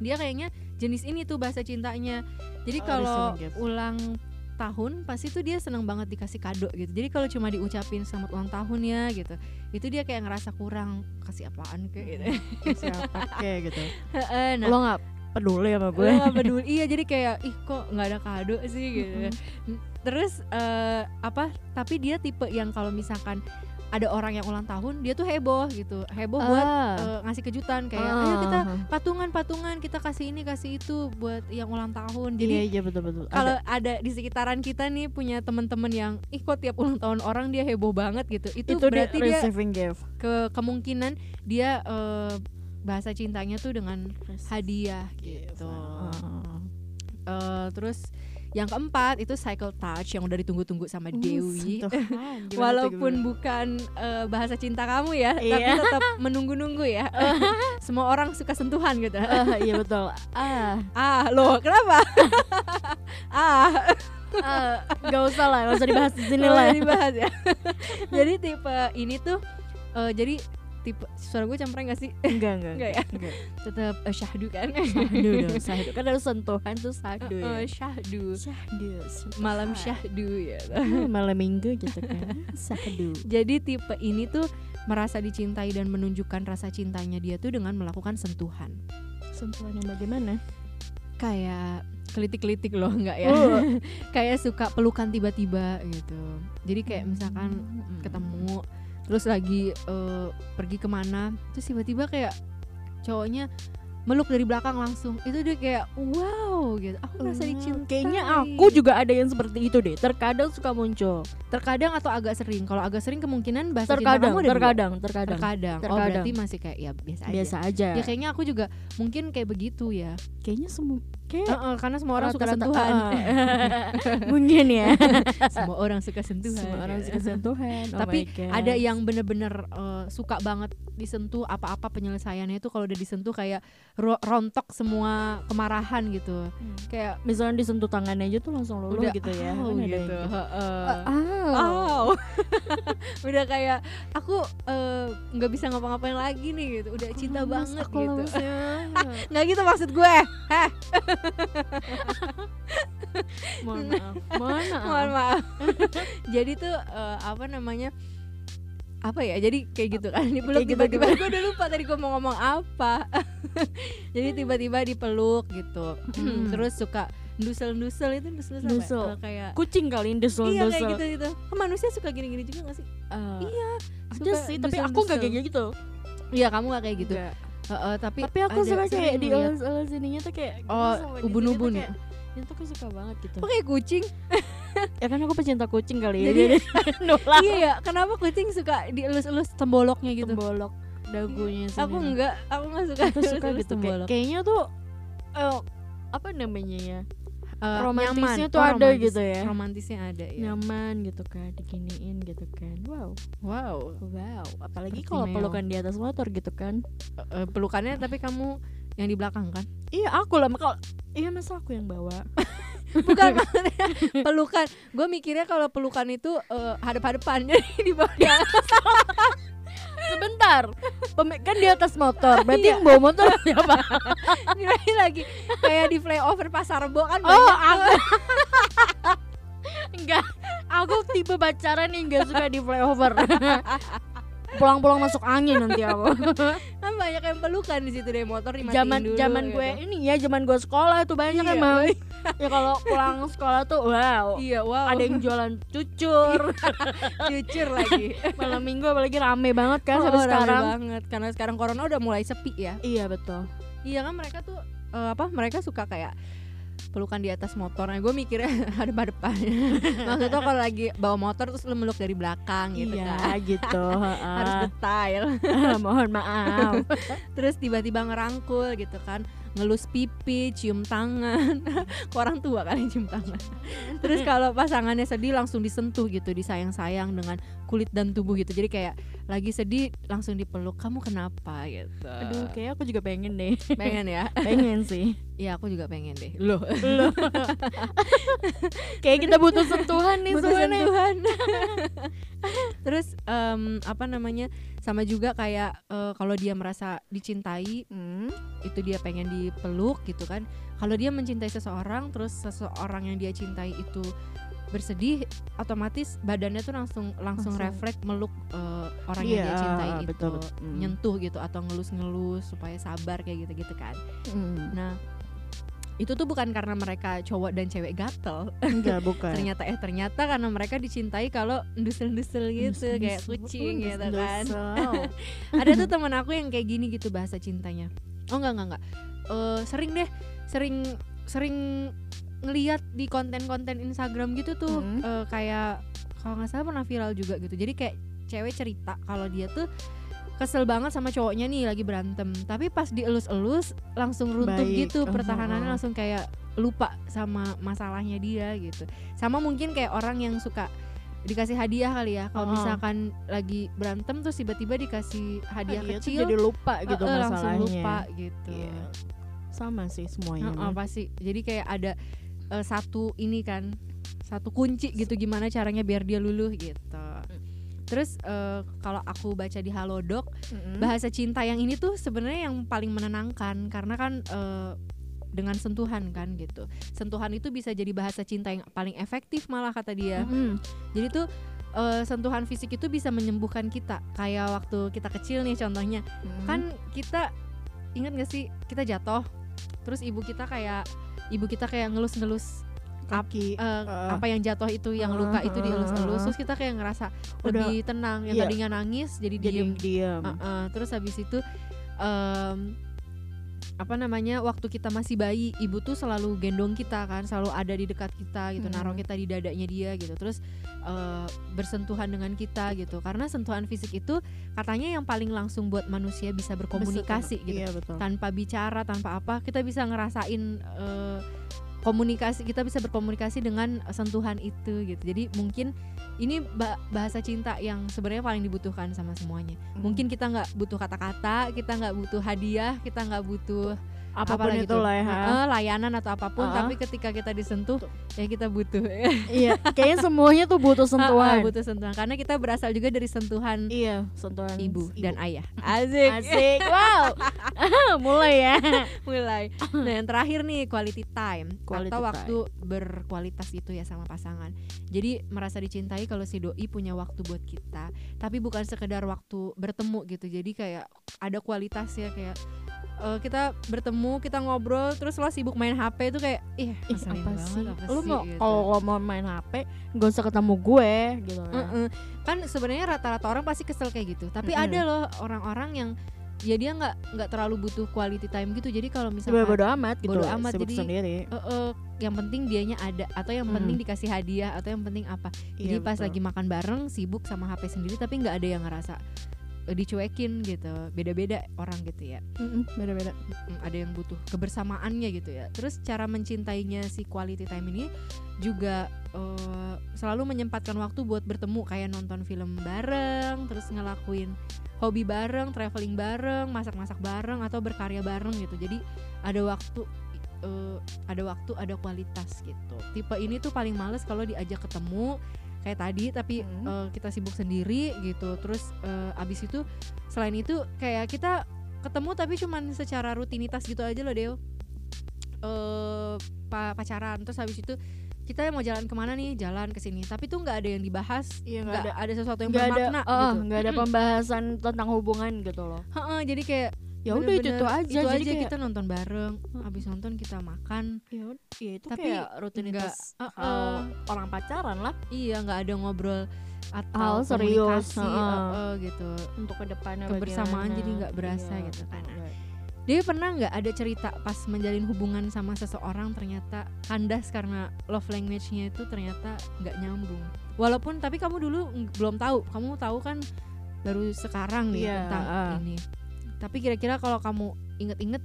dia kayaknya jenis ini tuh bahasa cintanya. Jadi Oh, kalau ulang tahun pasti tuh dia seneng banget dikasih kado gitu. Jadi kalau cuma diucapin selamat ulang tahun ya gitu itu dia kayak ngerasa kurang kasih apaan kayak gitu. Siapa kayak gitu. Heeh, nah. Lo nggak peduli sama gue. Gue gak peduli. Iya jadi kayak ih kok nggak ada kado sih? gitu. Terus eh, apa tapi dia tipe yang kalau misalkan ada orang yang ulang tahun dia tuh heboh gitu. Heboh buat Ah. eh, ngasih kejutan kayak Ah. ayo kita patungan patungan kita kasih ini kasih itu buat yang ulang tahun. Jadi iya iya betul betul. kalau ada di sekitaran kita nih punya teman-teman yang ih kok tiap ulang tahun orang dia heboh banget? gitu. Itu, itu berarti dia dia ke kemungkinan dia eh, bahasa cintanya tuh dengan hadiah gitu. Ah. Eh, terus yang keempat itu cycle touch yang udah ditunggu-tunggu sama Dewi. Gimana tuh, walaupun bukan eh, bahasa cinta kamu ya tapi Iya. tetap menunggu-nunggu ya. Semua orang suka sentuhan gitu. Ah, iya betul. Ah. Ah loh kenapa? Ah. Ah, nggak usah lah nggak usah dibahas di sini lah usah dibahas ya. jadi tipe ini tuh eh, jadi tipe suara gue campuran gak sih? enggak enggak Enggak ya? enggak. Tetap eh, syahdu kan? Sahdu dong sahdu kan harus sentuhan tuh sahdu Eh, ya. syahdu. Malam sentuhan. syahdu ya. Ah, malam minggu gitu kan sahdu Jadi tipe ini tuh merasa dicintai dan menunjukkan rasa cintanya dia tuh dengan melakukan sentuhan. sentuhan yang bagaimana Kayak kelitik-kelitik loh enggak ya? Oh. kayak suka pelukan tiba-tiba gitu. Jadi kayak misalkan Hmm. ketemu terus lagi eh, pergi ke mana terus tiba-tiba kayak cowoknya meluk dari belakang langsung itu dia kayak wow gitu aku merasa Oh, dicintai Kayaknya aku juga ada yang seperti itu deh. Terkadang suka muncul. terkadang atau agak sering kalau agak sering kemungkinan bahasa Terkadang, cinta kamu ada dua. terkadang, terkadang, terkadang oh Terkadang. berarti masih kayak ya biasa aja Biasa aja. ya kayaknya aku juga mungkin kayak begitu ya Kayaknya semua kayak Heeh, karena semua orang suka sentuhan. Mungkin ya. semua orang suka sentuhan semua orang suka sentuhan. Oh Tapi ada yang bener-bener eh, suka banget disentuh apa-apa penyelesaiannya itu kalau udah disentuh kayak ro- rontok semua kemarahan gitu Hmm. kayak misalnya disentuh tangannya aja tuh langsung luluh udah gitu ya. Yang gitu gitu. heeh. Au. Au. udah kayak aku eh, nggak bisa ngapa-ngapain lagi nih gitu udah cinta Lemes, banget aku gitu ya. nggak gitu maksud gue heh Mohon maaf. Mohon maaf. mohon maaf jadi tuh eh, apa namanya apa ya jadi kayak gitu kan dipeluk gitu tiba-tiba gue udah lupa tadi gue mau ngomong apa jadi tiba-tiba dipeluk gitu Hmm. terus suka ndusel-ndusel itu ndusel-ndusel apa ya? Ndusel. Eh, kayak Kucing kali ini desel iya kayak gitu gitu kan manusia suka gini-gini juga gak sih iya Ada sih, tapi aku gak kayak dusel-dusel. gitu. iya kamu gak kayak gitu Enggak. Heeh, tapi Tapi aku suka kayak di elus-elus ininya tuh kayak Oh, ubun-ubun ya? Itu aku suka banget gitu. Kayak kucing Ya kan aku pecinta kucing kali ya. Jadi- nolak iya ya kenapa kucing suka dielus-elus temboloknya gitu tembolok dagunya aku sini. enggak aku nggak suka Aku suka gitu kayak, tembolok. kayaknya tuh eh, apa namanya ya Eh, romantisnya nyaman. tuh ada romantis. gitu ya. romantisnya ada ya nyaman gitu kan diginiin gitu kan. Wow. Wow. Wow. Apalagi kalau pelukan di atas motor gitu kan. Eh, pelukannya tapi kamu yang di belakang kan? Iya aku lah. Kalau iya masa aku yang bawa? Bukan maksudnya pelukan. Gue mikirnya kalau pelukan itu eh, hadap-hadapan. Jadi di bawah sebentar. Pem- kan di atas motor. Berarti Iya. yang bawa motor siapa Kirain lagi kayak di flyover pasar Rebo kan oh aku enggak. Aku tipe pacaran yang enggak suka di flyover pulang-pulang masuk angin nanti aku kan banyak yang pelukan di situ deh motor dimatiin zaman dulu zaman gitu. gue ini ya zaman gue sekolah tuh banyak Iya, emang. ya kalau pulang sekolah tuh wow. Iya wow. Ada yang jualan cucur. Jujur lagi. Malam minggu apalagi rame banget kan Oh, sampai rame sekarang. banget karena sekarang corona udah mulai sepi ya. Iya betul. Iya kan mereka tuh eh, apa mereka suka kayak pelukan di atas motor. Nah gue mikirnya ada pada depan maksudnya kalau lagi bawa motor terus lu meluk dari belakang gitu iya kan. gitu. Harus detail. Mohon maaf. Terus tiba-tiba ngerangkul gitu kan. Ngelus pipi cium tangan. Ke orang tua kan yang cium tangan? Terus kalau pasangannya sedih langsung disentuh gitu disayang-sayang dengan kulit dan tubuh gitu. Jadi kayak lagi sedih langsung dipeluk kamu kenapa gitu Aduh, kayak aku juga pengen deh. pengen ya pengen sih. Iya aku juga pengen deh loh Loh. kayak kita butuh sentuhan nih butuh sentuhan terus em, apa namanya sama juga kayak eh, kalau dia merasa dicintai Hmm. itu dia pengen dipeluk gitu kan kalau dia mencintai seseorang terus seseorang yang dia cintai itu bersedih otomatis badannya tuh langsung langsung, Langsung. refleks meluk eh, orang yang dia Iya, cintai itu betul. Mm. nyentuh gitu atau ngelus-ngelus supaya sabar kayak gitu-gitu kan Hmm. nah itu tuh bukan karena mereka cowok dan cewek gatel Enggak, bukan. ternyata eh ternyata karena mereka dicintai kalau ndusel-ndusel gitu kayak kucing gitu kan ada tuh teman aku yang kayak gini gitu bahasa cintanya oh enggak enggak enggak Eh, sering deh sering sering ngeliat di konten-konten Instagram gitu tuh Hmm. eh, kayak kalau nggak salah pernah viral juga gitu jadi kayak cewek cerita kalau dia tuh kesel banget sama cowoknya nih lagi berantem tapi pas dielus-elus langsung runtuh Baik, gitu oh, pertahanannya oh. langsung kayak lupa sama masalahnya dia gitu sama mungkin kayak orang yang suka dikasih hadiah kali ya kalau Oh. misalkan lagi berantem terus tiba-tiba dikasih hadiah Dia tuh kecil jadi lupa gitu eh, eh, langsung masalahnya. lupa gitu Iya. Sama sih semuanya. Heeh, mah. pasti jadi kayak ada eh, satu ini kan satu kunci gitu gimana caranya biar dia luluh gitu terus eh, kalau aku baca di Halodoc Mm-mm. bahasa cinta yang ini tuh sebenarnya yang paling menenangkan karena kan eh, dengan sentuhan kan gitu sentuhan itu bisa jadi bahasa cinta yang paling efektif malah kata dia Mm-mm. jadi tuh eh, sentuhan fisik itu bisa menyembuhkan kita kayak waktu kita kecil nih contohnya Mm-mm. kan kita ingat gak sih kita jatuh terus ibu kita kayak ibu kita kayak ngelus-ngelus kaki eh, eh, apa yang jatuh itu yang Uh, luka itu uh, dielus-elus uh. terus kita kayak ngerasa Udah, lebih tenang yang iya. tadinya nangis jadi jadi diem diam. Uh, uh, terus habis itu em, apa namanya waktu kita masih bayi ibu tuh selalu gendong kita kan selalu ada di dekat kita gitu Hmm. naruh kita di dadanya dia gitu terus eh, bersentuhan dengan kita gitu karena sentuhan fisik itu katanya yang paling langsung buat manusia bisa berkomunikasi gitu Iya betul. tanpa bicara tanpa apa kita bisa ngerasain eh, komunikasi kita bisa berkomunikasi dengan sentuhan itu gitu jadi mungkin ini ba- bahasa cinta yang sebenarnya paling dibutuhkan sama semuanya Hmm. mungkin kita nggak butuh kata-kata kita nggak butuh hadiah kita nggak butuh apa pun itu lah ya. layanan atau apa pun Uh-uh. tapi ketika kita disentuh ya kita butuh iya, kayaknya semuanya tuh butuh sentuhan. Butuh sentuhan karena kita berasal juga dari sentuhan Iya, sentuhan ibu dan ayah Asik. asik. Wow. Mulai ya. mulai. Nah, yang terakhir nih quality time Quality atau waktu berkualitas itu ya sama pasangan. Jadi merasa dicintai kalau si doi punya waktu buat kita, tapi bukan sekedar waktu bertemu gitu. Jadi kayak ada kualitas ya kayak eh, kita bertemu, kita ngobrol, terus lo sibuk main HP itu kayak ih, Ih, apa banget, sih? apa Lu sih, mau gitu. kalau lo mau main HP, gak usah ketemu gue gitu ya. Heeh. Kan sebenarnya rata-rata orang pasti kesel kayak gitu. Tapi Mm-mm. ada loh orang-orang yang ya dia nggak nggak terlalu butuh quality time gitu. Jadi kalau misalkan Bodo amat gitu. Bodo amat, jadi- sendiri. Eh, eh, yang penting dianya ada atau yang Hmm. penting dikasih hadiah atau yang penting apa jadi Iya, pas betul. lagi makan bareng sibuk sama HP sendiri tapi nggak ada yang ngerasa dicuekin gitu beda-beda orang gitu ya. Beda-beda. Mm, ada yang butuh kebersamaannya gitu ya. Terus cara mencintainya si quality time ini juga eh, selalu menyempatkan waktu buat bertemu kayak nonton film bareng terus ngelakuin hobi bareng traveling bareng masak-masak bareng atau berkarya bareng gitu. Jadi ada waktu eh, ada waktu ada kualitas gitu. Tipe ini tuh paling males kalau diajak ketemu kayak tadi tapi Hmm. eh, kita sibuk sendiri gitu. Terus eh, abis itu selain itu kayak kita ketemu tapi cuman secara rutinitas gitu aja loh Deo. Eh pa- pacaran. Terus habis itu kita mau jalan ke mana nih? Jalan ke sini. Tapi tuh nggak ada yang dibahas. Iya, nggak nggak ada. sesuatu yang Nggak ada, bermakna eh, gitu. nggak ada pembahasan tentang hubungan gitu loh. Heeh, jadi kayak Ya udah itu tuh aja. itu jadi aja kayak, kita nonton bareng habis nonton kita makan ya, ya itu Tapi kayak rutinitas nggak, hal eh, orang pacaran lah iya nggak ada ngobrol atau Hal serius, eh, eh, gitu untuk ke depannya Kebersamaan bagaimana. jadi nggak berasa Iya, gitu kan. Dia pernah nggak ada cerita pas menjalin hubungan sama seseorang ternyata kandas karena love language-nya itu ternyata nggak nyambung. Walaupun tapi kamu dulu belum tahu, kamu tahu kan baru sekarang nih Iya, tentang ah. ini. Tapi kira-kira kalau kamu inget-inget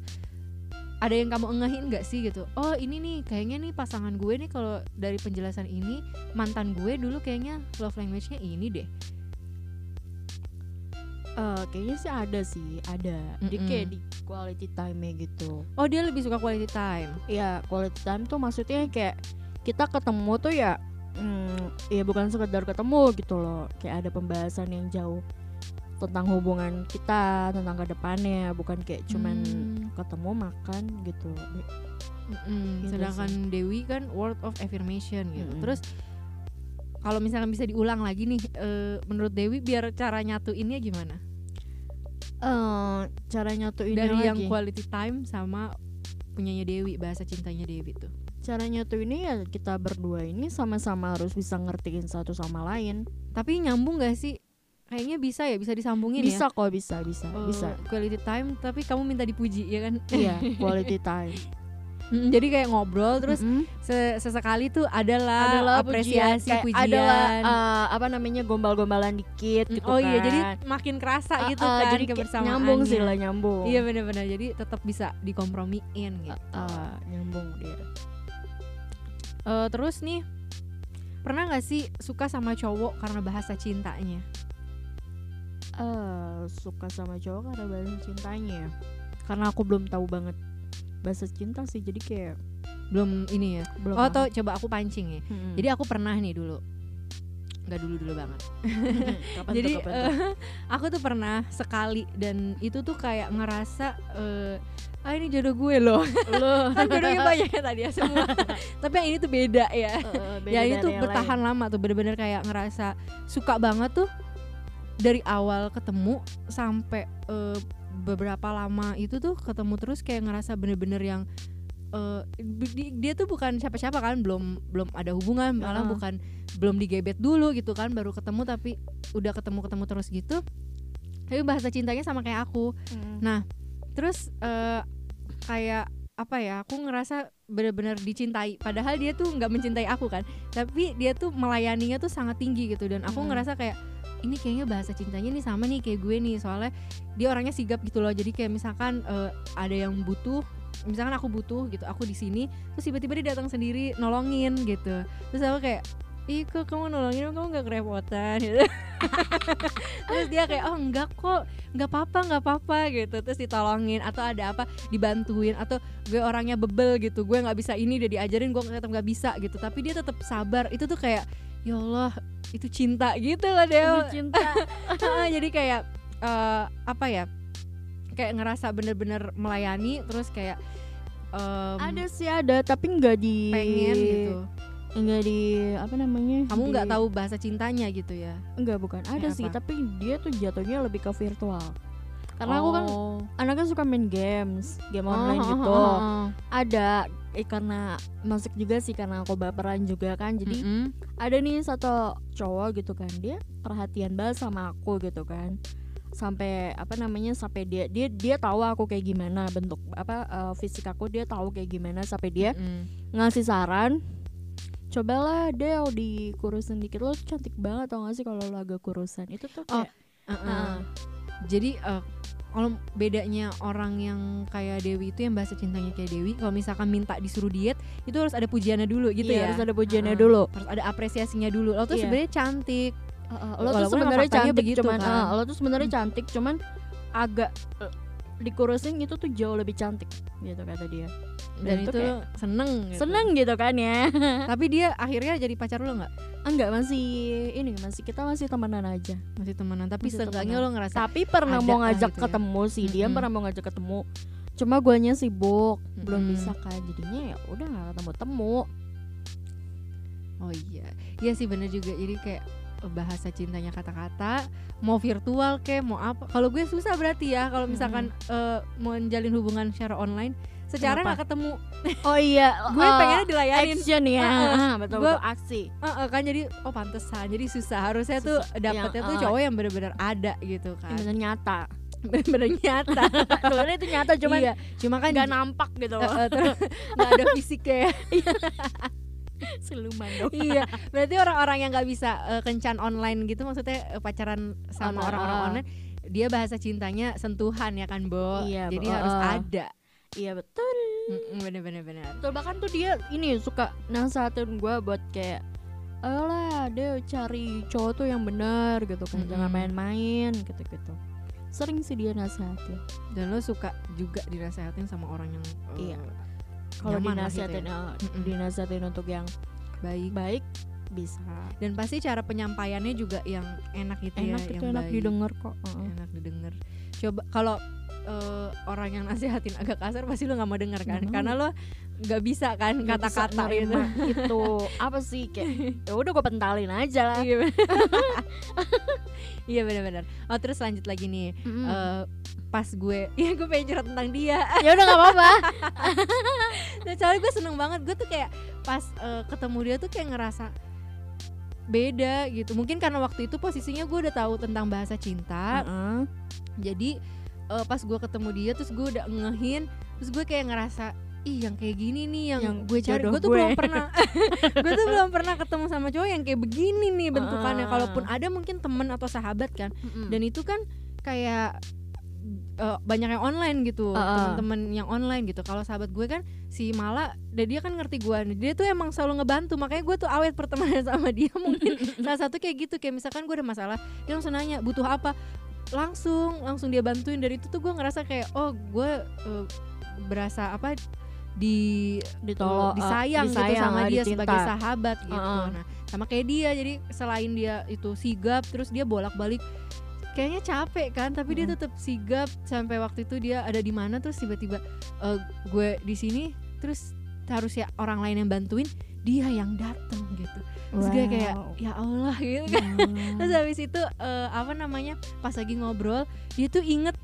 ada yang kamu engehin nggak sih gitu? Oh ini nih kayaknya nih pasangan gue nih kalau dari penjelasan ini mantan gue dulu kayaknya love language-nya ini deh. Eh, kayaknya sih ada sih ada. Di Mm-mm. kayak di quality time gitu. Oh dia lebih suka quality time? Ya quality time tuh maksudnya kayak kita ketemu tuh ya hmm, ya bukan sekedar ketemu gitu loh. Kayak ada pembahasan yang jauh tentang hubungan kita tentang ke depannya bukan kayak cuman Hmm. ketemu makan gitu Mm-mm. Gitu sedangkan Dewi kan word of affirmation gitu Mm-mm. terus kalau misalkan bisa diulang lagi nih eh, menurut Dewi biar cara nyatuinnya gimana eh cara nyatuin dari yang lagi. quality time sama punyanya Dewi bahasa cintanya Dewi tuh cara nyatu ini ya kita berdua ini sama-sama harus bisa ngertiin satu sama lain tapi nyambung gak sih kayaknya bisa ya bisa disambungin ya? bisa kok bisa bisa Eh, bisa. quality time tapi kamu minta dipuji ya kan? Iya quality time. Mm, jadi kayak ngobrol terus Mm-mm. se- sesekali tuh adalah, adalah apresiasi kayak pujian, adalah uh, apa namanya gombal-gombalan dikit Mm, gitu oh iya kan. jadi makin kerasa Uh, gitu uh, kan jadi kayak kebersamaannya. nyambung sih lah nyambung. Iya benar-benar jadi tetap bisa dikompromiin gitu. Uh, uh, nyambung dia. Eh, terus nih pernah nggak sih suka sama cowok karena bahasa cintanya Eh, suka sama cowok karena bahasa cintanya ya. Karena aku belum tahu banget bahasa cinta sih jadi kayak belum ini ya? Belum oh tau coba aku pancing ya? Mm-mm. jadi aku pernah nih dulu. Nggak dulu dulu banget. Kapan jadi tuh, kapan tuh? eh, aku tuh pernah sekali dan itu tuh kayak ngerasa eh, ah ini jodoh gue loh. Loh. kan jodohnya banyak ya tadi ya semua. Tapi yang ini tuh beda ya. Uh, beda ya ini dari tuh yang bertahan lain. lama tuh bener-bener kayak ngerasa suka banget tuh dari awal ketemu sampai eh, beberapa lama itu tuh ketemu terus kayak ngerasa bener-bener yang di- dia tuh bukan siapa-siapa kan belum belum ada hubungan malah bukan belum digebet dulu gitu kan baru ketemu tapi udah ketemu ketemu terus gitu tapi bahasa cintanya sama kayak aku Mm. Nah, terus eh, kayak apa ya? Aku ngerasa benar-benar dicintai. Padahal dia tuh nggak mencintai aku kan, tapi dia tuh melayaninya tuh sangat tinggi gitu. Dan aku Hmm. ngerasa kayak ini kayaknya bahasa cintanya nih sama nih kayak gue nih. Soalnya dia orangnya sigap gitu loh. Jadi kayak misalkan eh, ada yang butuh misalkan aku butuh gitu aku di sini terus tiba-tiba dia datang sendiri nolongin gitu. Terus aku kayak ih kok kamu nolongin kamu nggak kerepotan? Gitu terus dia kayak oh enggak kok nggak apa-apa nggak apa-apa gitu. Terus ditolongin atau ada apa dibantuin atau gue orangnya bebel gitu. Gue nggak bisa ini udah diajarin gue tetap nggak bisa gitu. Tapi dia tetap sabar. Itu tuh kayak ya Allah itu cinta gitu loh Del. Itu cinta. Jadi kayak eh, apa ya kayak ngerasa bener-bener melayani terus kayak em, ada sih ada tapi nggak di pengen gitu. nggak di apa namanya kamu nggak di- tahu bahasa cintanya gitu ya? Enggak bukan. Ada Kayak sih apa? tapi dia tuh jatuhnya lebih ke virtual karena aku kan Oh. anaknya suka main games game online Oh, gitu oh, oh, oh. ada eh, karena masuk juga sih karena aku baperan juga kan jadi Mm-mm. ada nih satu cowok gitu kan dia perhatian banget sama aku gitu kan sampai apa namanya sampai dia dia dia tahu aku kayak gimana bentuk apa eh, fisik aku dia tahu kayak gimana sampai dia Mm-mm. ngasih saran cobalah Del dikurusin dikit lo cantik banget tau gak sih kalau lo agak kurusan itu tuh Oh, kayak Uh-uh. Heeh. Jadi eh, kalau bedanya orang yang kayak Dewi itu yang bahasa cintanya kayak Dewi, kalau misalkan minta disuruh diet, itu harus ada pujiannya dulu gitu iya, ya. harus ada pujiannya Heeh. dulu Harus ada apresiasinya dulu. Lo tuh Iya. sebenarnya cantik. lo tuh Walaupun emang sebenarnya cantik begitu, cuman kan. ah, lo tuh sebenarnya cantik cuman agak eh, dikurusin itu tuh jauh lebih cantik gitu kata dia Dan, Dan itu itu kayak seneng. gitu. seneng gitu kan ya Tapi dia akhirnya jadi pacar lo nggak? enggak masih ini masih kita masih temenan aja Masih temenan. Tapi Masih temenan. lo ngerasa. tapi pernah mau lah ngajak gitu ya. ketemu sih dia Mm-mm. pernah mau ngajak ketemu cuma guanya sibuk belum Mm-mm. bisa kan jadinya ya udah nggak ketemu temu Oh iya, iya sih bener juga. Jadi kayak bahasa cintanya kata-kata, mau virtual kayak mau apa. Kalau gue susah berarti ya. Kalau misalkan eh, mau menjalin hubungan secara online, secara nggak ketemu. oh iya gue eh, pengennya dilayanin. action ya Heeh. Ah, betul Gua- betul aksi Eh, eh, kan jadi oh pantesan. Jadi susah. Harusnya tuh Susah. dapetnya Yang, tuh eh, cowok yang bener-bener ada gitu yang kan. bener nyata Bener-bener nyata. sebenarnya itu nyata cuman iya, cuma kan nggak nampak gitu eh, loh eh, terus nggak ada fisiknya ya. siluman dong. Iya berarti orang-orang yang nggak bisa eh, kencan online gitu maksudnya eh, pacaran sama orang-orang online dia bahasa cintanya sentuhan ya kan Bo? Iya, jadi Bo, harus ada. Iya betul. Mm-mm, bener bener bener. Betul bahkan tuh dia ini suka nasehatin gue buat kayak ayolah deh cari cowok tuh yang benar gitu kan. Jangan Mm-mm. main-main gitu gitu sering sih dia nasehatin. Dan lo suka juga dinasehatin sama orang yang uh, Iya. Kalau lah gitu ya. eh, Mm-mm. dinasehatin untuk yang baik baik bisa dan pasti cara penyampaiannya juga yang enak gitu enak ya itu yang enak baik. didengar kok Heeh. enak didengar coba kalau eh, orang yang nasihatin agak kasar pasti lo nggak mau denger kan. Mau. karena lo nggak bisa kan kata-kata gitu. nerima itu. Apa sih? Kayak ya udah gue pentalin aja lah. Iya bener. iya benar-benar oh terus lanjut lagi nih. Mm. Eh, pas gue ya gue pengen curhat tentang dia. Ya udah nggak apa-apa. Nah soalnya gue seneng banget. Gue tuh kayak pas eh, ketemu dia tuh kayak ngerasa beda gitu. Mungkin karena waktu itu posisinya gue udah tahu tentang bahasa cinta. Heeh. jadi eh, pas gue ketemu dia terus gue udah ngehin terus gue kayak ngerasa ih yang kayak gini nih yang, Yang gue cari gue tuh gue." belum pernah gue tuh belum pernah ketemu sama cowok yang kayak begini nih bentukannya Ah. kalaupun ada mungkin temen atau sahabat kan Mm-mm. dan itu kan kayak eh, banyak yang online gitu Ah, ah. teman-teman yang online gitu kalau sahabat gue kan si Mala dan dia kan ngerti gue dia tuh emang selalu ngebantu makanya gue tuh awet pertemanan sama dia mungkin salah satu kayak gitu kayak misalkan gue ada masalah dia langsung nanya butuh apa langsung langsung dia bantuin dari itu tuh gue ngerasa kayak oh gue eh, berasa apa di ditolong eh, disayang, gitu disayang sama lah, dia dicinta. sebagai sahabat gitu. Heeh. Nah, sama kayak dia jadi selain dia itu sigap terus dia bolak-balik kayaknya capek kan tapi dia Mm. tetap sigap sampai waktu itu dia ada di mana terus tiba-tiba eh, gue di sini terus harus ya orang lain yang bantuin dia yang datang gitu. Terus gue kayak Wow. ya Allah gitu kan. Hmm. terus habis itu eh, apa namanya pas lagi ngobrol dia tuh inget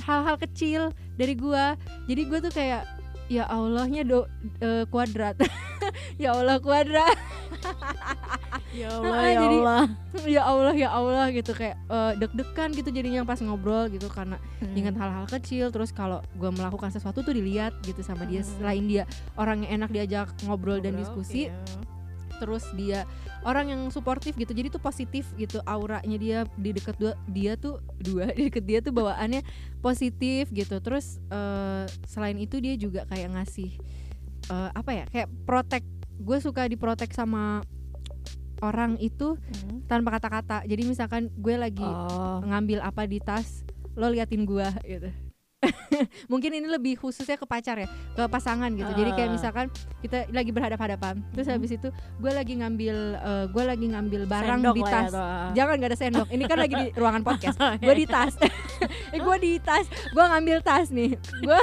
hal-hal kecil dari gua. Jadi gue tuh kayak ya Allahnya do eh, kuadrat. Ya Allah kuadrat ya Ah, Allah ya jadi- Allah ya Allah ya Allah gitu kayak eh, deg-degan gitu jadinya pas ngobrol gitu karena Hmm. ingat hal-hal kecil terus kalau gue melakukan sesuatu tuh dilihat gitu sama dia Hmm. selain dia orang yang enak diajak ngobrol, dan Ngobrol, diskusi iya. terus dia orang yang suportif gitu jadi tuh positif gitu auranya dia di dekat dua dia tuh dua di dekat dia tuh bawaannya positif gitu terus eh, selain itu dia juga kayak ngasih eh, apa ya kayak protek gue suka diprotek sama orang itu Hmm. tanpa kata-kata. Jadi misalkan gue lagi oh. ngambil apa di tas lo liatin gua gitu. Mungkin ini lebih khususnya ke pacar ya ke pasangan gitu. Jadi kayak Ah. misalkan kita lagi berhadap-hadapan terus Mhm. habis itu gue lagi ngambil eh, gue lagi ngambil barang Sendok di ya, tas. ah. jangan nggak ada sendok. Ini kan lagi di ruangan podcast. Gue di tas. Eh, gue di tas. Gue ngambil tas nih. Gue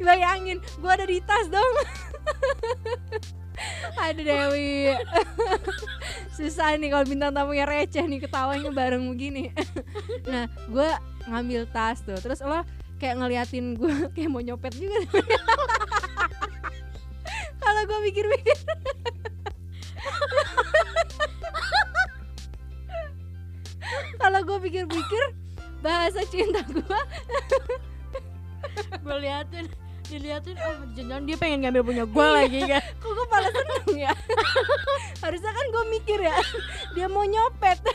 bayangin gue ada di tas dong Aduh Dewi. Susah nih kalau bintang tamunya receh nih Ketawanya bareng begini. Nah gue ngambil tas tuh. Terus lo kayak ngeliatin gue Kayak mau nyopet juga. Kalau gue pikir-pikir Kalau gue pikir-pikir Bahasa cinta gue gue liatin diliatin oh jangan dia pengen ngambil punya gue lagi kan. Kok gue malah seneng ya? Harusnya kan gue mikir ya Dia mau nyopet.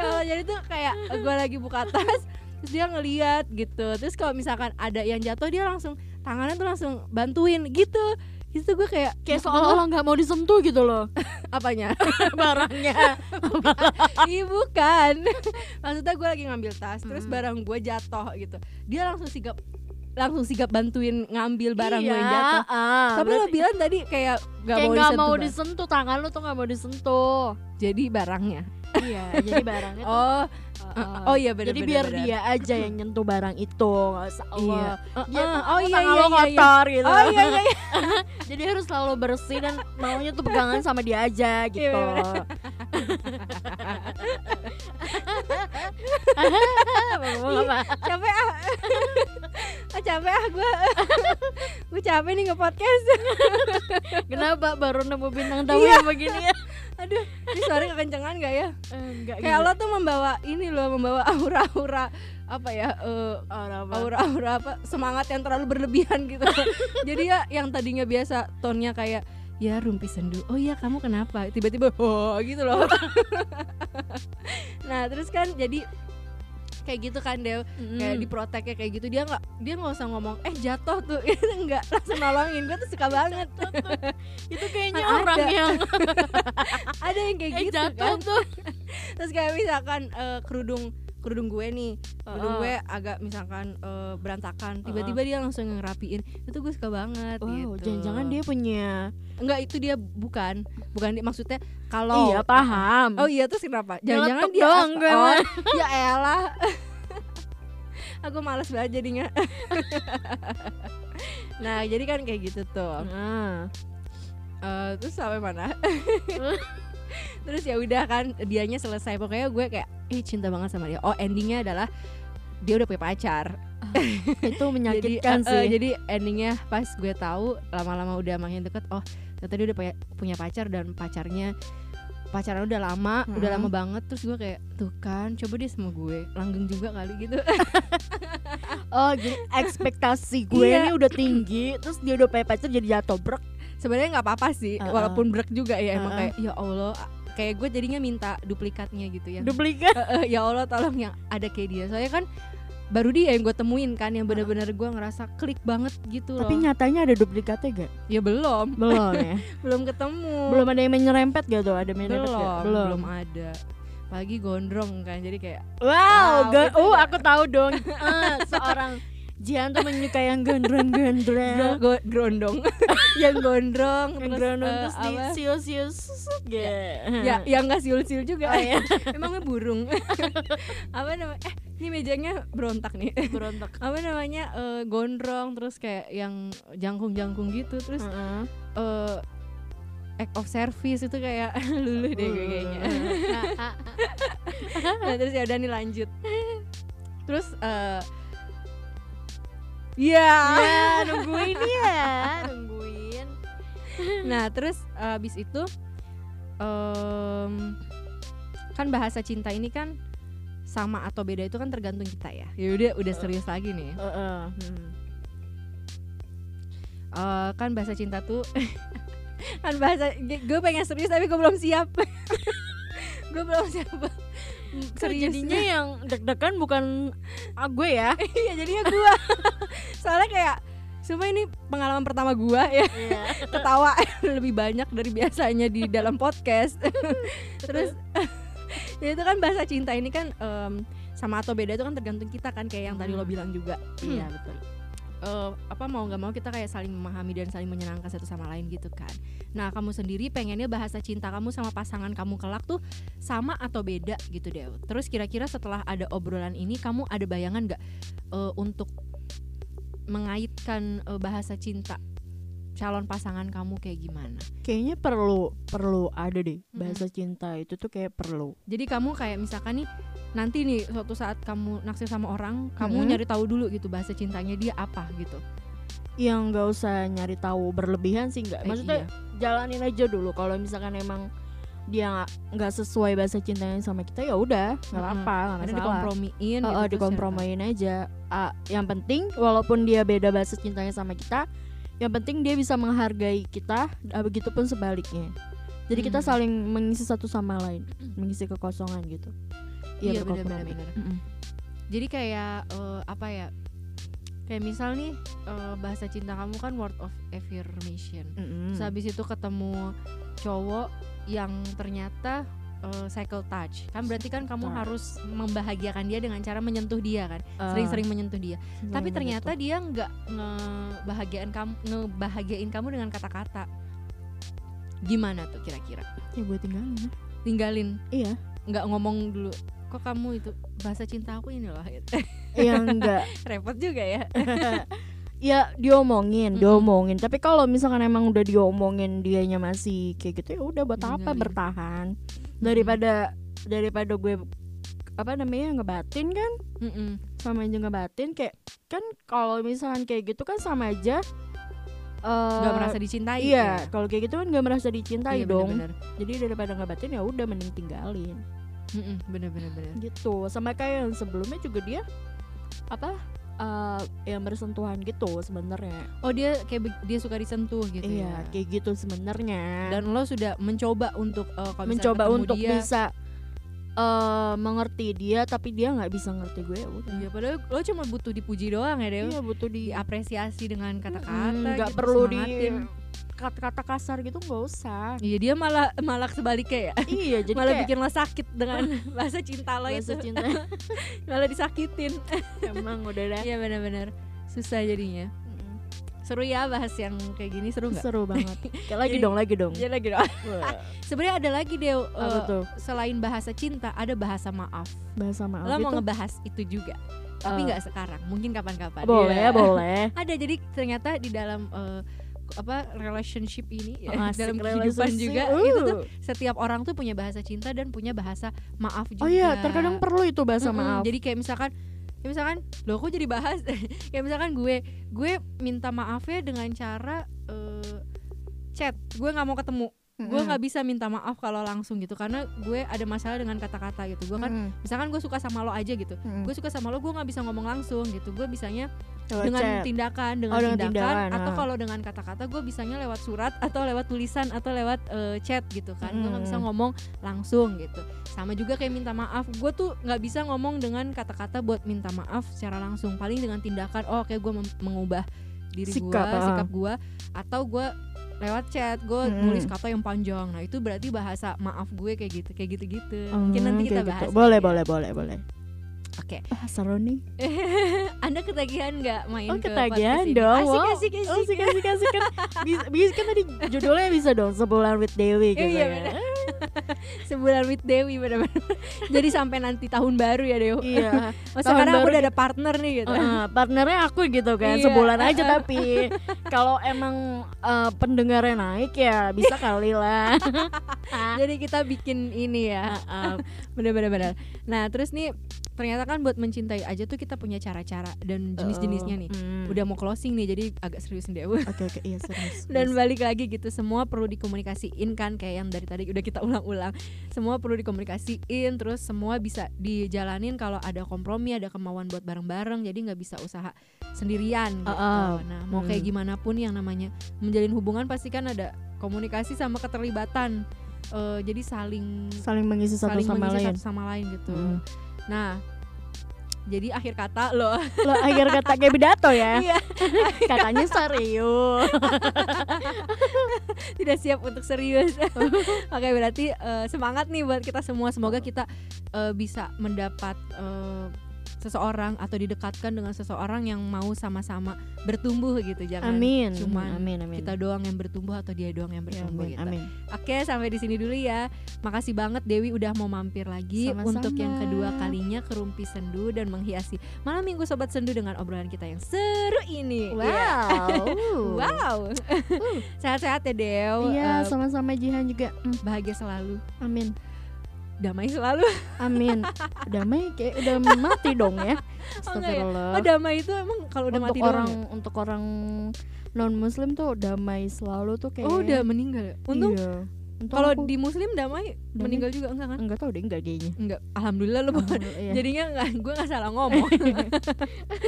Ya jadi tuh kayak gue lagi buka tas terus dia ngeliat gitu. Terus kalau misalkan ada yang jatuh dia langsung tangannya tuh langsung bantuin gitu itu gue kayak kayak ya seolah-olah nggak mau disentuh gitu loh. Apanya? Barangnya. Ih bukan. Maksudnya gue lagi ngambil tas Terus Mm. barang gue jatuh gitu. Dia langsung sigap Langsung sigap bantuin ngambil barang gue yang Iya, jatuh. ah, Tapi lo bilang tadi kayak Gak kayak mau nggak disentuh mau disentuh tangan lu tuh nggak mau disentuh. Jadi barangnya iya jadi barangnya tuh Oh uh, oh iya bener jadi bener, biar bener. dia aja yang nyentuh barang itu nggak usah Iya Uh, Dia uh, Oh iya iya iya, iya. gitu Oh iya iya iya jadi harus selalu bersih dan maunya tuh pegangan sama dia aja gitu Iya? Capek ah. Ah, Capek ah gue Gue capek nih nge-podcast. Kenapa baru nemu bintang tamu Iya. yang begini ya? Aduh Ini suara kekencengan gak ya? Enggak Kayak lo tuh membawa ini loh Membawa aura-aura Apa ya eh, aura-aura apa semangat yang terlalu berlebihan gitu. Jadi ya yang tadinya biasa tonnya kayak ya rumpi sendu. Oh iya kamu kenapa? Tiba-tiba oh gitu loh. Nah terus kan jadi kayak gitu kan Dew Mm. kayak diproteknya kayak gitu. Dia nggak dia nggak usah ngomong eh jatuh tuh. Enggak langsung nolongin. Gue tuh suka banget. itu kayaknya Kan orang ada. yang ada yang kayak eh, gitu jatuh kan. tuh. Terus kayak misalkan eh, kerudung kerudung gue nih. Kerudung gue agak misalkan eh, berantakan tiba-tiba dia langsung ngerapiin. Itu gue suka banget Wow, gitu. jangan-jangan dia punya enggak itu dia bukan. Bukan dia maksudnya kalau Iya paham. Oh iya terus kenapa? Jangan-jangan dia aspa- gue oh, ya elah. Aku males banget jadinya. Nah jadi kan kayak gitu tuh. Nah, Eh, terus sampai mana terus ya udah kan dianya selesai. Pokoknya gue kayak eh cinta banget sama dia. Oh endingnya adalah dia udah punya pacar. Itu jadi menyakitkan eh, eh, sih. jadi endingnya pas gue tahu lama-lama udah makin deket oh ternyata dia udah punya, pacar dan pacarnya pacaran udah lama udah Hmm. lama banget. Terus gue kayak tuh kan coba dia sama gue langgeng juga kali gitu. Oh jadi ekspektasi gue Iya. ini udah tinggi terus dia udah punya pacar jadi jatuh brek sebenarnya nggak apa-apa sih Uh-uh. walaupun brek juga ya emang Uh-uh. kayak ya allah kayak gue jadinya minta duplikatnya gitu ya. Duplikat? Eh, ya Allah tolong yang ada kayak dia. Soalnya kan baru dia yang gue temuin kan yang bener-bener gue ngerasa klik banget gitu loh. tapi nyatanya ada duplikatnya gak ya belum. Belum ya? Belum ketemu. Belum ada yang menyerempet gitu ada yang belum menyerempet gak? belum ada. Pagi gondrong kan jadi kayak wow, Wow, oh aku tahu dong. Eh, seorang Jihan tuh menyukai yang gondrong-gondrong. Grondong yang gondrong yang terus, gondrong terus di apa? siul-siul ya. Yang nggak siul-siul juga. Oh, iya. emangnya burung. Apa namanya eh ini mejanya berontak nih. Berontak. Apa namanya eh, gondrong terus kayak yang jangkung-jangkung gitu terus Heeh. eh act of service itu kayak luluh deh gue kayaknya. Nah, terus ya udah nih lanjut. Terus eh ya ya nungguin ya nungguin. Nah terus eh, abis itu em, kan bahasa cinta ini kan sama atau beda itu kan tergantung kita ya. Ya udah udah serius lagi nih. Heeh. Hmm. Eh, kan bahasa cinta tuh kan bahasa gue pengen serius tapi gue belum siap. Gue belum siap Kok jadinya yang deg-degan bukan ah, gue ya? Iya jadinya gue soalnya kayak Sumpah ini pengalaman pertama gue ya. Ketawa lebih banyak dari biasanya di dalam podcast. Terus ya itu kan bahasa cinta ini kan em, sama atau beda itu kan tergantung kita kan kayak yang tadi lo Hmm. bilang juga. Iya betul Eh, apa mau nggak mau kita kayak saling memahami dan saling menyenangkan satu sama lain gitu kan. Nah kamu sendiri pengennya bahasa cinta kamu sama pasangan kamu kelak tuh sama atau beda gitu deh. Terus kira-kira setelah ada obrolan ini kamu ada bayangan nggak eh, untuk mengaitkan eh, bahasa cinta calon pasangan kamu kayak gimana? kayaknya perlu perlu ada deh bahasa cinta itu tuh kayak perlu Jadi kamu kayak misalkan nih nanti nih suatu saat kamu naksir sama orang, kamu Mhm. nyari tahu dulu gitu bahasa cintanya dia apa gitu. yang nggak usah nyari tahu berlebihan sih nggak. Eh, maksudnya iya. jalanin aja dulu. Kalau misalkan emang dia nggak- sesuai bahasa cintanya sama kita ya udah nggak apa-apa nggak masalah. dikompromiin Oh, gitu, dikompromiin aja. Ah, yang penting walaupun dia beda bahasa cintanya sama kita yang penting dia bisa menghargai kita ah, begitupun sebaliknya. Jadi kita Hmm. saling mengisi satu sama lain mengisi kekosongan gitu Iya, berkompromi. benar-benar. Mm-mm. jadi kayak eh, apa ya kayak misal nih eh, bahasa cinta kamu kan word of affirmation Mm-mm. terus habis itu ketemu cowok yang ternyata eh, cycle touch kan berarti kan kamu Touch. harus membahagiakan dia dengan cara menyentuh dia kan sering-sering menyentuh dia sering tapi menyentuh. ternyata dia nggak ngebahagiain kamu ngebahagiain kamu dengan kata-kata gimana tuh kira-kira ya gue tinggalin ya. tinggalin iya nggak ngomong dulu kok kamu itu bahasa cinta aku ini loh yang enggak. Repot juga ya. Ya diomongin Mm-mm. diomongin. Tapi kalau misalkan emang udah diomongin dianya masih kayak gitu ya udah buat apa bertahan. Daripada daripada gue apa namanya ngebatin kan? Mm-mm. sama aja ngebatin kayak kan kalau misalkan kayak gitu kan sama aja eh, nggak merasa dicintai iya ya? kalau kayak gitu kan nggak merasa dicintai Iya, dong. bener-bener. jadi daripada ngebatin ya udah mending tinggalin Mm-mm, bener-bener bener. gitu sama kayak yang sebelumnya juga dia apa eh, yang bersentuhan gitu sebenarnya oh dia kayak dia suka disentuh gitu iya ya kayak gitu sebenarnya dan lo sudah mencoba untuk kalau misalnya mencoba untuk dia, bisa eh, mengerti dia tapi dia nggak bisa ngerti gue ya udah Iya, padahal lo cuma butuh dipuji doang ya, Dew. Iya, butuh di Diapresiasi dengan kata-kata nggak gitu, perlu di. Kata-kata kasar gitu nggak usah Iya, dia malah malah sebaliknya ya. iya jadi malah kayak bikin lo sakit dengan bahasa cinta lo bahasa itu. cinta malah disakitin. emang udah dah Iya, benar-benar. Susah jadinya. Seru ya bahas yang kayak gini, seru nggak? seru banget kayak lagi Jadi- dong lagi dong Iya lagi dong. Sebenarnya ada lagi deh apa tuh selain bahasa cinta ada bahasa maaf. bahasa maaf Lo mau itu ngebahas itu juga. Tapi Eh. nggak sekarang, mungkin kapan-kapan. boleh Iya. boleh Ada jadi ternyata di dalam eh, apa relationship ini ya, Asik dalam kehidupan juga Uh. itu tuh. Setiap orang tuh punya bahasa cinta dan punya bahasa maaf juga. oh iya terkadang perlu itu bahasa Mm-mm, maaf. Jadi kayak misalkan ya misalkan loh kok jadi bahas? Kayak misalkan gue gue minta maafnya dengan cara eh, chat. Gue nggak mau ketemu gue nggak bisa minta maaf kalau langsung gitu karena gue ada masalah dengan kata-kata gitu gue kan Mm-mm. misalkan gue suka sama lo aja gitu Mm-mm. gue suka sama lo gue nggak bisa ngomong langsung gitu gue bisanya Lewat dengan chat. tindakan dengan Oh, dengan tindakan, tindakan, atau ah. kalau dengan kata-kata gue bisanya lewat surat atau lewat tulisan atau lewat eh, chat gitu kan gue nggak bisa Mm. ngomong langsung gitu sama juga kayak minta maaf gue tuh nggak bisa ngomong dengan kata-kata buat minta maaf secara langsung paling dengan tindakan oh kayak gue mengubah diri gue Sikap, ah. sikap gue atau gue lewat chat gue Mm. nulis kata yang panjang nah itu berarti bahasa maaf gue kayak gitu kayak gitu-gitu Hmm, mungkin nanti kita kayak bahas gitu. boleh ya. boleh boleh boleh oke ah seru nih anda ketagihan nggak main Oh ke ketagihan dong asik wow. asik asik Oh sih kasih kasih kan bisa, bisa kan tadi judulnya bisa dong sebulan with Dewi gitu Iya, ya. benar. sebulan with Dewi benar-benar jadi sampai nanti tahun baru ya Dew Iya. oh, sekarang aku baru udah ada partner nih gitu Heeh, partnernya aku gitu kan Iya. sebulan aja tapi kalau emang eh, pendengarnya naik ya bisa kali lah. jadi kita bikin ini ya Heeh. bener-bener bener. nah terus nih ternyata kan buat mencintai aja tuh kita punya cara-cara dan jenis-jenisnya nih Hmm. udah mau closing nih jadi agak serius nih Oke oke iya serius. dan balik lagi gitu semua perlu dikomunikasiin kan kayak yang dari tadi udah kita ulang-ulang semua perlu dikomunikasiin terus semua bisa dijalanin kalau ada kompromi ada kemauan buat bareng-bareng jadi nggak bisa usaha sendirian gitu Uh-uh. nah mau kayak Hmm. gimana pun yang namanya menjalin hubungan pasti kan ada komunikasi sama keterlibatan Eh, jadi saling saling mengisi satu saling sama mengisi lain. satu sama lain gitu Hmm. nah jadi akhir kata loh Lo akhir kata kayak pidato ya. Iya. Katanya serius. tidak siap untuk serius. Oke berarti eh, semangat nih buat kita semua. Semoga kita eh, bisa mendapat eh, seseorang atau didekatkan dengan seseorang yang mau sama-sama bertumbuh gitu. Jangan Amin. cuman amin amin. kita doang yang bertumbuh atau dia doang yang Ya, bertumbuh amin, gitu. amin. Oke sampai di sini dulu ya. Makasih banget Dewi udah mau mampir lagi Sama-sama. untuk yang kedua kalinya ke Rumpi Sendu dan menghiasi malam minggu sobat sendu dengan obrolan kita yang seru ini. Wow. Wow. Sehat-sehat ya Dew. Iya, Eh, sama-sama Jihan juga. Hmm, bahagia selalu, Amin. Damai selalu. Amin. Damai kayak udah mati dong Oh, ya. enggak ya? Astagfirullah. Oh, damai itu emang kalau udah untuk mati orang doang. ya? untuk orang non muslim tuh damai selalu tuh kayak Oh, udah meninggal ya. Untung iya. Kalau di muslim damai, Damai. meninggal juga enggak kan? enggak tahu deh enggak kayaknya Enggak. Alhamdulillah Alhamdulillah, iya. Jadinya enggak gue enggak salah ngomong.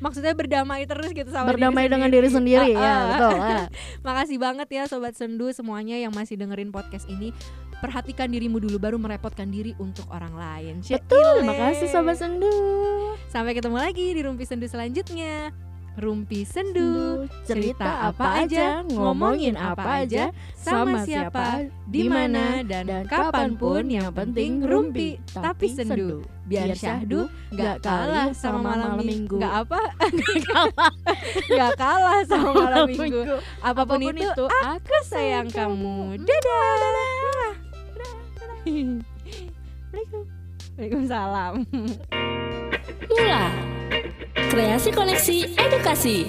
Maksudnya berdamai terus gitu sama berdamai dengan diri sendiri Ah, ya ah. betul ah. Makasih banget ya sobat sendu semuanya yang masih dengerin podcast ini. Perhatikan dirimu dulu baru merepotkan diri untuk orang lain. betul Syekile. makasih sobat sendu Sampai ketemu lagi di Rumpi Sendu selanjutnya. Rumpi Sendu. cerita apa aja ngomongin apa aja sama siapa, di mana dan kapan pun yang penting rumpi tapi sendu. Biar syahdu gak kalah sama malam minggu. Gak apa? Gak kalah sama malam minggu. Apa pun, Apa pun itu, itu, aku sayang kamu. Dadah. Waalaikumsalam. Mula. Kreasi koneksi edukasi.